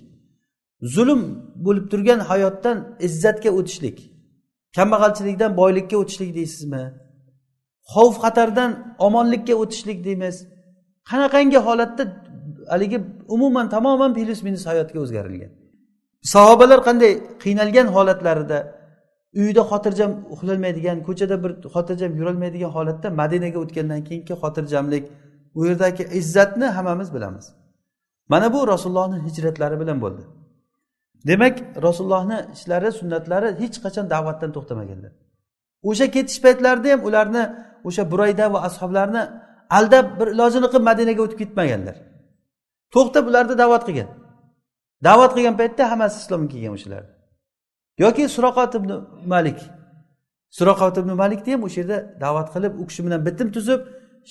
zulm bo'lib turgan hayotdan izzatga o'tishlik kambag'alchilikdan boylikka o'tishlik deysizmi? Xavf xatardan omonlikka o'tishlik deymiz. Qanaqangi holatda haligi umuman tamoman plyus minus hayotga o'zgarilgan. Sahobalar qanday qiynalgan holatlarida uyida xotirjam uxlolmaydigan ko'chada bir xotirjam yurolmaydigan holatda madinaga o'tgandan keyingi xotirjamlik u yerdagi izzatni hammamiz bilamiz. Mana bu rasulullohni hijratlari bilan bo'ldi. Demak rasulullohni ishlari sunnatlari hech qachon da'vatdan to'xtamaganlar. O'sha ketish paytlarida ham ularni o'sha burayda va ashoblarni aldab bir ilojini qilib madinaga o'tib ketmaganlar. To'xtab ularni da'vat qilgan. Da'vat qilgan paytda hammasi islomga kelgan o'shalar. Yoki suroqot ibn malik. Suroqot ibn malikni ham o'sha yerda da'vat qilib u kishi bilan bitim tuzib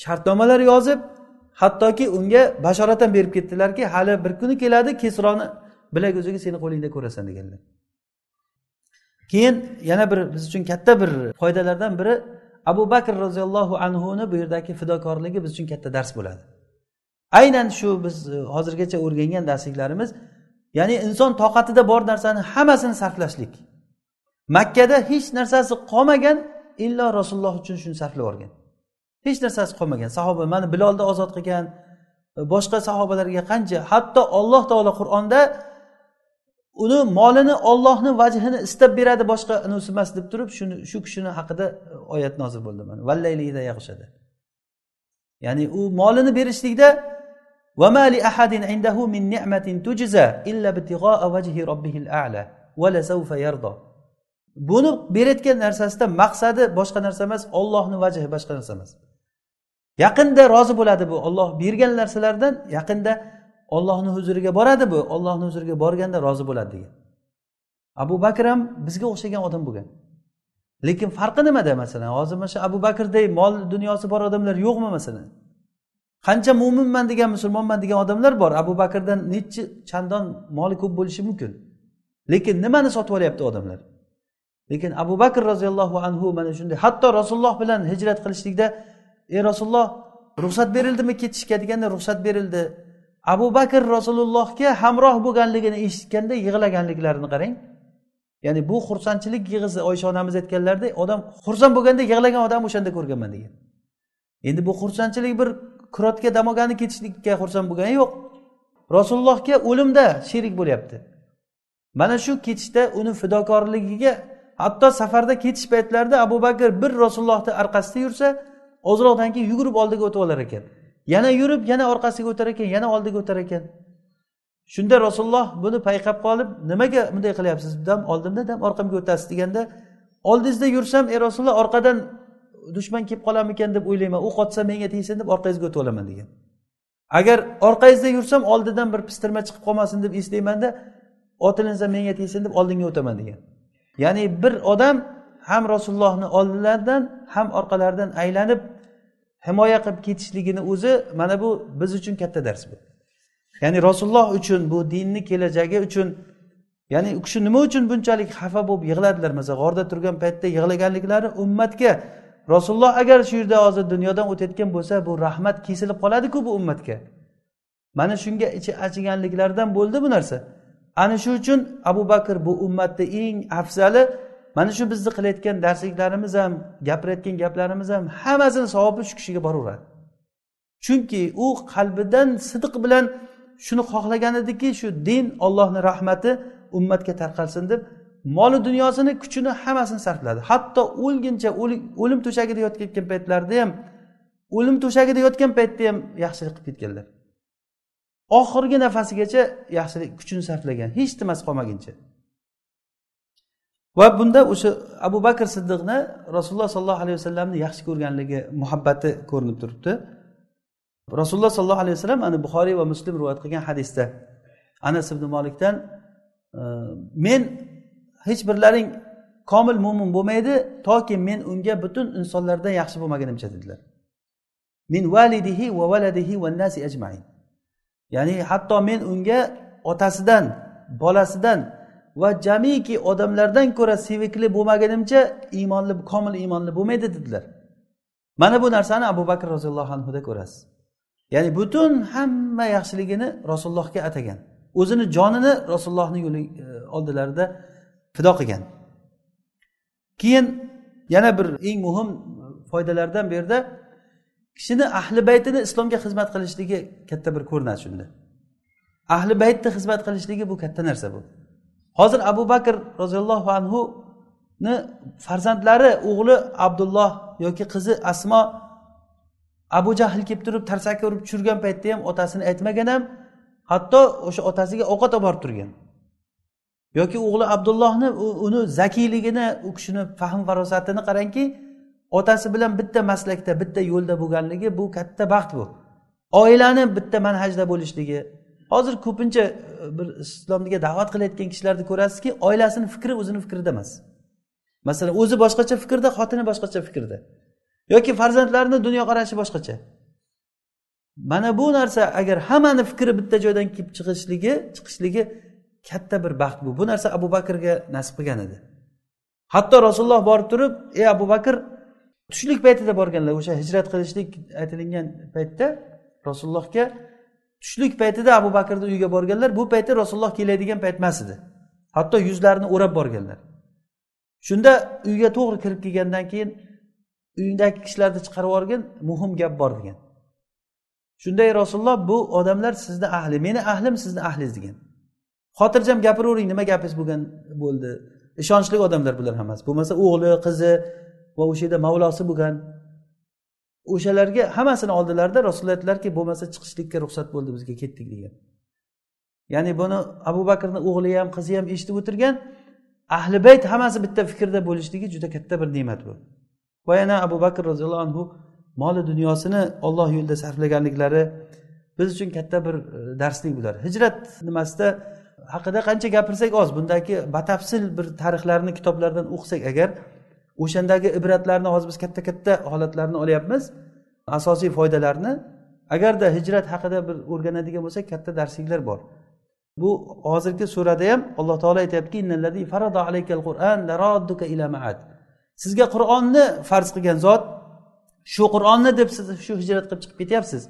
shartnomalar yozib hattoki unga bashorat ham berib ketdilarki hali bir kuni keladi kesroni bilaguziga seni qo'lingda ko'rasan deganlar. Keyin yana bir biz uchun katta bir foydalardan biri abu bakr roziyallohu anhuni bu yerdagi fidokorligi biz uchun katta dars bo'ladi. Aynan shu biz e, hozirgacha o'rgangan darsliklarimiz ya'ni inson toqatida bor narsani hammasini sarflashlik. Makkada hech narsasi qolmagan illo rasululloh uchun shuni sarflab yuborgan hech narsasi qolmagan. Sahoba mana bilolni ozod qilgan e, boshqa sahobalarga qancha hatto olloh taolo qur'onda uni molini ollohni vajhini istab beradi boshqa unisi emas deb turib shuni shu kishini haqida e, oyat nozil bo'ldi mana. Vallayligida yag'ishadi ya'ni u molini berishlikda وما لأحد عنده من نعمة تجزى إلا ابتغاء وجه ربه الأعلى ولسوف يرضى. Buni berayotgan narsasida maqsadi boshqa narsa emas ollohni vajhi boshqa narsa emas. Yaqinda rozi bo'ladi bu olloh bergan narsalardan yaqinda ollohni huzuriga boradi bu ollohni huzuriga borganda rozi bo'ladi degan. Abu bakr ham bizga o'xshagan odam bo'lgan. Lekin farqi nimada masalan? Hozir mana shu abu bakrday mol dunyosi bor odamlar yo'qmi masalan? Qancha mo'minman degan musulmonman degan odamlar bor. Abu bakrdan nechi chandon moli ko'p bo'lishi mumkin. Lekin nimani sotib olyapti odamlar? Lekin abu bakr roziyallohu anhu mana shunday hatto rasululloh bilan hijrat qilishlikda ey rasululloh ruxsat berildimi ketishga? deganda ruxsat berildi. Abu bakr rasulullohga hamroh bo'lganligini eshitganda yig'laganliklarini qarang. Ya'ni bu xursandchilik yig'isi oysha onamiz aytganlaridek odam xursand bo'lganda yig'lagan odam o'shanda ko'rganman degan. Endi bu xursandchilik bir kurotga dam olgani ketishlikka xursand bo'lgani yo'q. Rasulullohga o'limda sherik bo'lyapti. Mana shu ketishda uni fidokorligiga hatto safarda ketish paytlarida abu bakr bir rasulullohni orqasida yursa ozroqdan keyin yugurib oldiga o'tib olar ekan. Yana yurib yana orqasiga o'tar ekan yana oldiga o'tar ekan. Shunda rasululloh buni payqab qolib nimaga bunday qilyapsiz? Dam oldimda dam orqamga o'tasiz deganda oldingizda yursam ey rasululloh orqadan dushman kelib qolarmikan deb o'ylayman. U qotsa menga tegsin deb orqangizga o'tib olaman degan. Agar orqangizda yursam oldidan bir pistirma chiqib qolmasin deb eslaymanda otilinsa menga tegsin deb oldinga o'taman degan. Ya'ni bir odam ham rasulullohni oldilaridan ham orqalaridan aylanib himoya qilib ketishligini o'zi mana bu biz uchun katta dars bu. Ya'ni rasululloh uchun bu dinni kelajagi uchun ya'ni u kishi nima uchun bunchalik xafa bo'lib yig'ladilar? Masalan g'orda turgan paytda yig'laganliklari ummatga rasululloh agar shu yerda hozir dunyodan o'tayotgan bo'lsa bu rahmat kesilib qoladiku bu ummatga. Mana shunga ichi achiganliklaridan bo'ldi bu narsa. Ana shu uchun abu bakr bu ummatni eng afzali mana shu bizni qilayotgan darsliklarimiz ham gapirayotgan gaplarimiz ham hammasini savobi shu kishiga boraveradi. Chunki u qalbidan sidiq bilan shuni xohlagan ediki shu din ollohni rahmati ummatga tarqalsin deb moli dunyosini kuchini hammasini sarfladi. Hatto o'lguncha o'lim to'shagida yotayotgan paytlarida ham o'lim to'shagida yotgan paytda ham yaxshilik qilib ketganlar. Oxirgi nafasigacha yaxshilik kuchini sarflagan. Hech nimasi qolmaguncha. Va bunda o'sha abu bakr siddiqni rasululloh sollallohu alayhi vasallamni yaxshi ko'rganligi muhabbati ko'rinib turibdi. Rasululloh sollallohu alayhi vasallam ana buxoriy va muslim rivoyat qilgan hadisda anas ibn molikdan e, men hech birlaring komil mo'min bo'lmaydi toki men unga butun insonlardan yaxshi bo'lmagunimcha dedilar. Min validihi va valadihi va nasi ajmain. Ya'ni hatto men unga otasidan bolasidan va jamiki odamlardan ko'ra sevikli bo'lmagunimcha iymonli komil iymonli bo'lmaydi dedilar. Mana bu narsani abu bakr roziyallohu anhuda ko'rasiz. Ya'ni butun hamma yaxshiligini rasulullohga atagan. O'zini jonini rasulullohni yo'li e, oldilarida fido qilgan. Keyin yana bir eng muhim foydalardan bu yerda kishini ahli baytini islomga xizmat qilishligi katta bir ko'rinadi shunda. Ahli baytni xizmat qilishligi bu katta narsa bu. Hozir abu bakr roziyallohu anhuni farzandlari o'g'li abdulloh yoki qizi asmo abu jahl kelib turib tarsaki urib tushirgan paytda ham otasini aytmagan ham hatto o'sha otasiga ovqat olib borib turgan. Yoki o'g'li abdullohni uni zakiyligini u kishini fahm farosatini qarangki otasi bilan bitta maslakda bitta yo'lda bo'lganligi bu katta baxt bu. Oilani bitta manhajda bo'lishligi. Hozir ko'pincha e, bir islomga da'vat qilayotgan kishilarni ko'rasizki oilasini fikri o'zini fikrida emas. Masalan o'zi boshqacha fikrda xotini boshqacha fikrda. Yoki farzandlarini dunyoqarashi boshqacha. Mana bu narsa agar hammani fikri bitta joydan kelib chiqishligi chiqishligi katta bir baxt bu. Bu narsa abu bakrga nasib qilgan edi. Hatto rasululloh borib turib ey abu bakr tushlik paytida borganlar o'sha hijrat qilishlik aytilingan paytda rasulullohga tushlik paytida abu bakrni uyiga borganlar bu paytda rasululloh keladigan payt emas edi. Hatto yuzlarini o'rab borganlar. Shunda uyga to'g'ri kirib kelgandan keyin uyingdagi kishilarni chiqarib yuborgin muhim gap bor degan. Shunday rasululloh bu odamlar sizni ahli meni ahlim sizni ahlingiz degan. Xotirjam gapiravering nima gapingiz bo'lgan bo'ldi? Ishonchli odamlar bular hammasi. Bo'lmasa o'g'li qizi va o'sha yerda mavlosi bo'lgan o'shalarga hammasini oldilarida rasululloh aytdilarki bo'lmasa chiqishlikka ruxsat bo'ldi bizga ketdik degan. Ya'ni buni abu bakrni o'g'li ham qizi ham eshitib o'tirgan ahli bayt hammasi bitta fikrda bo'lishligi juda katta bir ne'mat bu. Va yana abu bakr roziyallohu anhu moli dunyosini olloh yo'lida sarflaganliklari biz uchun katta bir e, darslik bular. Hijrat nimasida haqida qancha gapirsak oz. Bundagi batafsil bir tarixlarni kitoblardan o'qisak agar o'shandagi ibratlarni hozir biz katta katta holatlarni olyapmiz asosiy foydalarni agarda hijrat haqida bir o'rganadigan bo'lsak katta darsliklar bor. Bu hozirgi surada ham alloh taolo aytyaptiki sizga qur'onni farz qilgan zot shu qur'onni deb siz shu hijrat qilib chiqib ketyapsiz.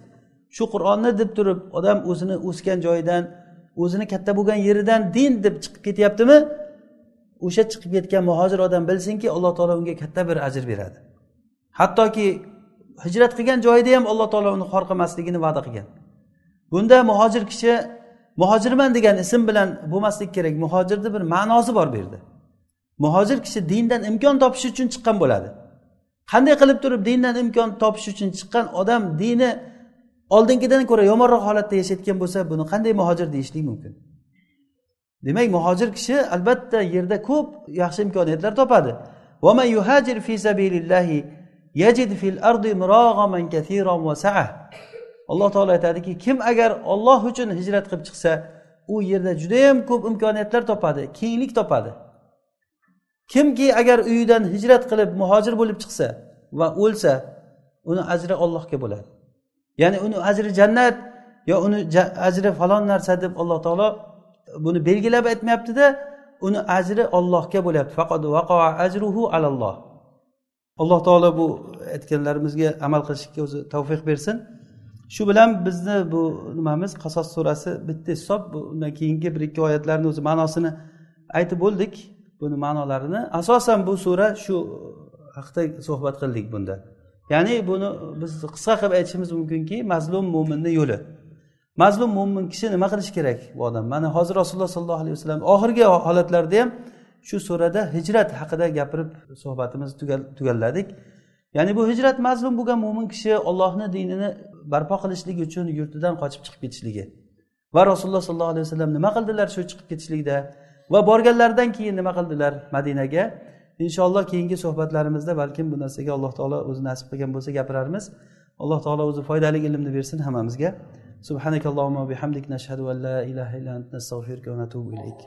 Shu qur'onni deb turib odam o'zini o'sgan joyidan o'zini katta bo'lgan yeridan din deb chiqib ketyaptimi? O'sha chiqib ketgan muhojir odam bilsinki alloh taolo unga katta bir ajr beradi. Hattoki hijrat qilgan joyida ham alloh taolo uni xor qilmasligini va'da qilgan. Bunda muhojir kishi muhojirman degan ism bilan bo'lmaslik kerak muhojirni bir ma'nosi bor bu yerda. Muhojir kishi dindan imkon topish uchun chiqqan bo'ladi. Qanday qilib turib dindan imkon topish uchun chiqqan odam dini oldingidan ko'ra yomonroq holatda yashayotgan bo'lsa buni qanday muhojir deyishlik mumkin? Demak muhojir kishi albatta yerda ko'p yaxshi imkoniyatlar topadi. Alloh taolo aytadiki kim agar olloh uchun hijrat qilib chiqsa u yerda judayam ko'p imkoniyatlar topadi kenglik topadi. Kimki agar uyidan hijrat qilib muhojir bo'lib chiqsa va o'lsa uni ajri ollohga bo'ladi. Ya'ni uni ajri jannat yo uni ajri falon narsa deb alloh taolo buni belgilab aytmayaptida uni ajri ollohga bo'lyapti. Faqat ajruhu alalloh. Alloh taolo bu aytganlarimizga amal qilishga o'zi tavfiq bersin. Shu bilan bizni bu nimamiz qasos surasi bitta hisob undan keyingi bir ikki oyatlarni o'zi ma'nosini aytib bo'ldik buni ma'nolarini. Asosan bu sura shu haqida suhbat qildik bunda. Ya'ni buni biz qisqa qilib aytishimiz mumkinki mazlum mo'minni yo'li. Mazlum mo'min kishi nima qilishi kerak bu odam? Mana hozir rasululloh sollallohu alayhi vasallam oxirgi holatlarda ham shu surada hijrat haqida gapirib suhbatimizni tugalladik. Ya'ni bu hijrat mazlum bo'lgan mo'min kishi ollohni dinini barpo qilishlik uchun yurtidan qochib chiqib ketishligi va rasululloh sollallohu alayhi vasallam nima qildilar shu chiqib ketishlikda va borganlaridan keyin nima qildilar madinaga? inshaalloh keyingi suhbatlarimizda balkim bu narsaga alloh taolo o'zi nasib qilgan bo'lsa gapirarmiz. Alloh taolo o'zi foydali ilmni bersin hammamizga. Subhanakallohumma bihamdik nashhadu an la ilaha illa ant nastag'firuka va natubu ilayk.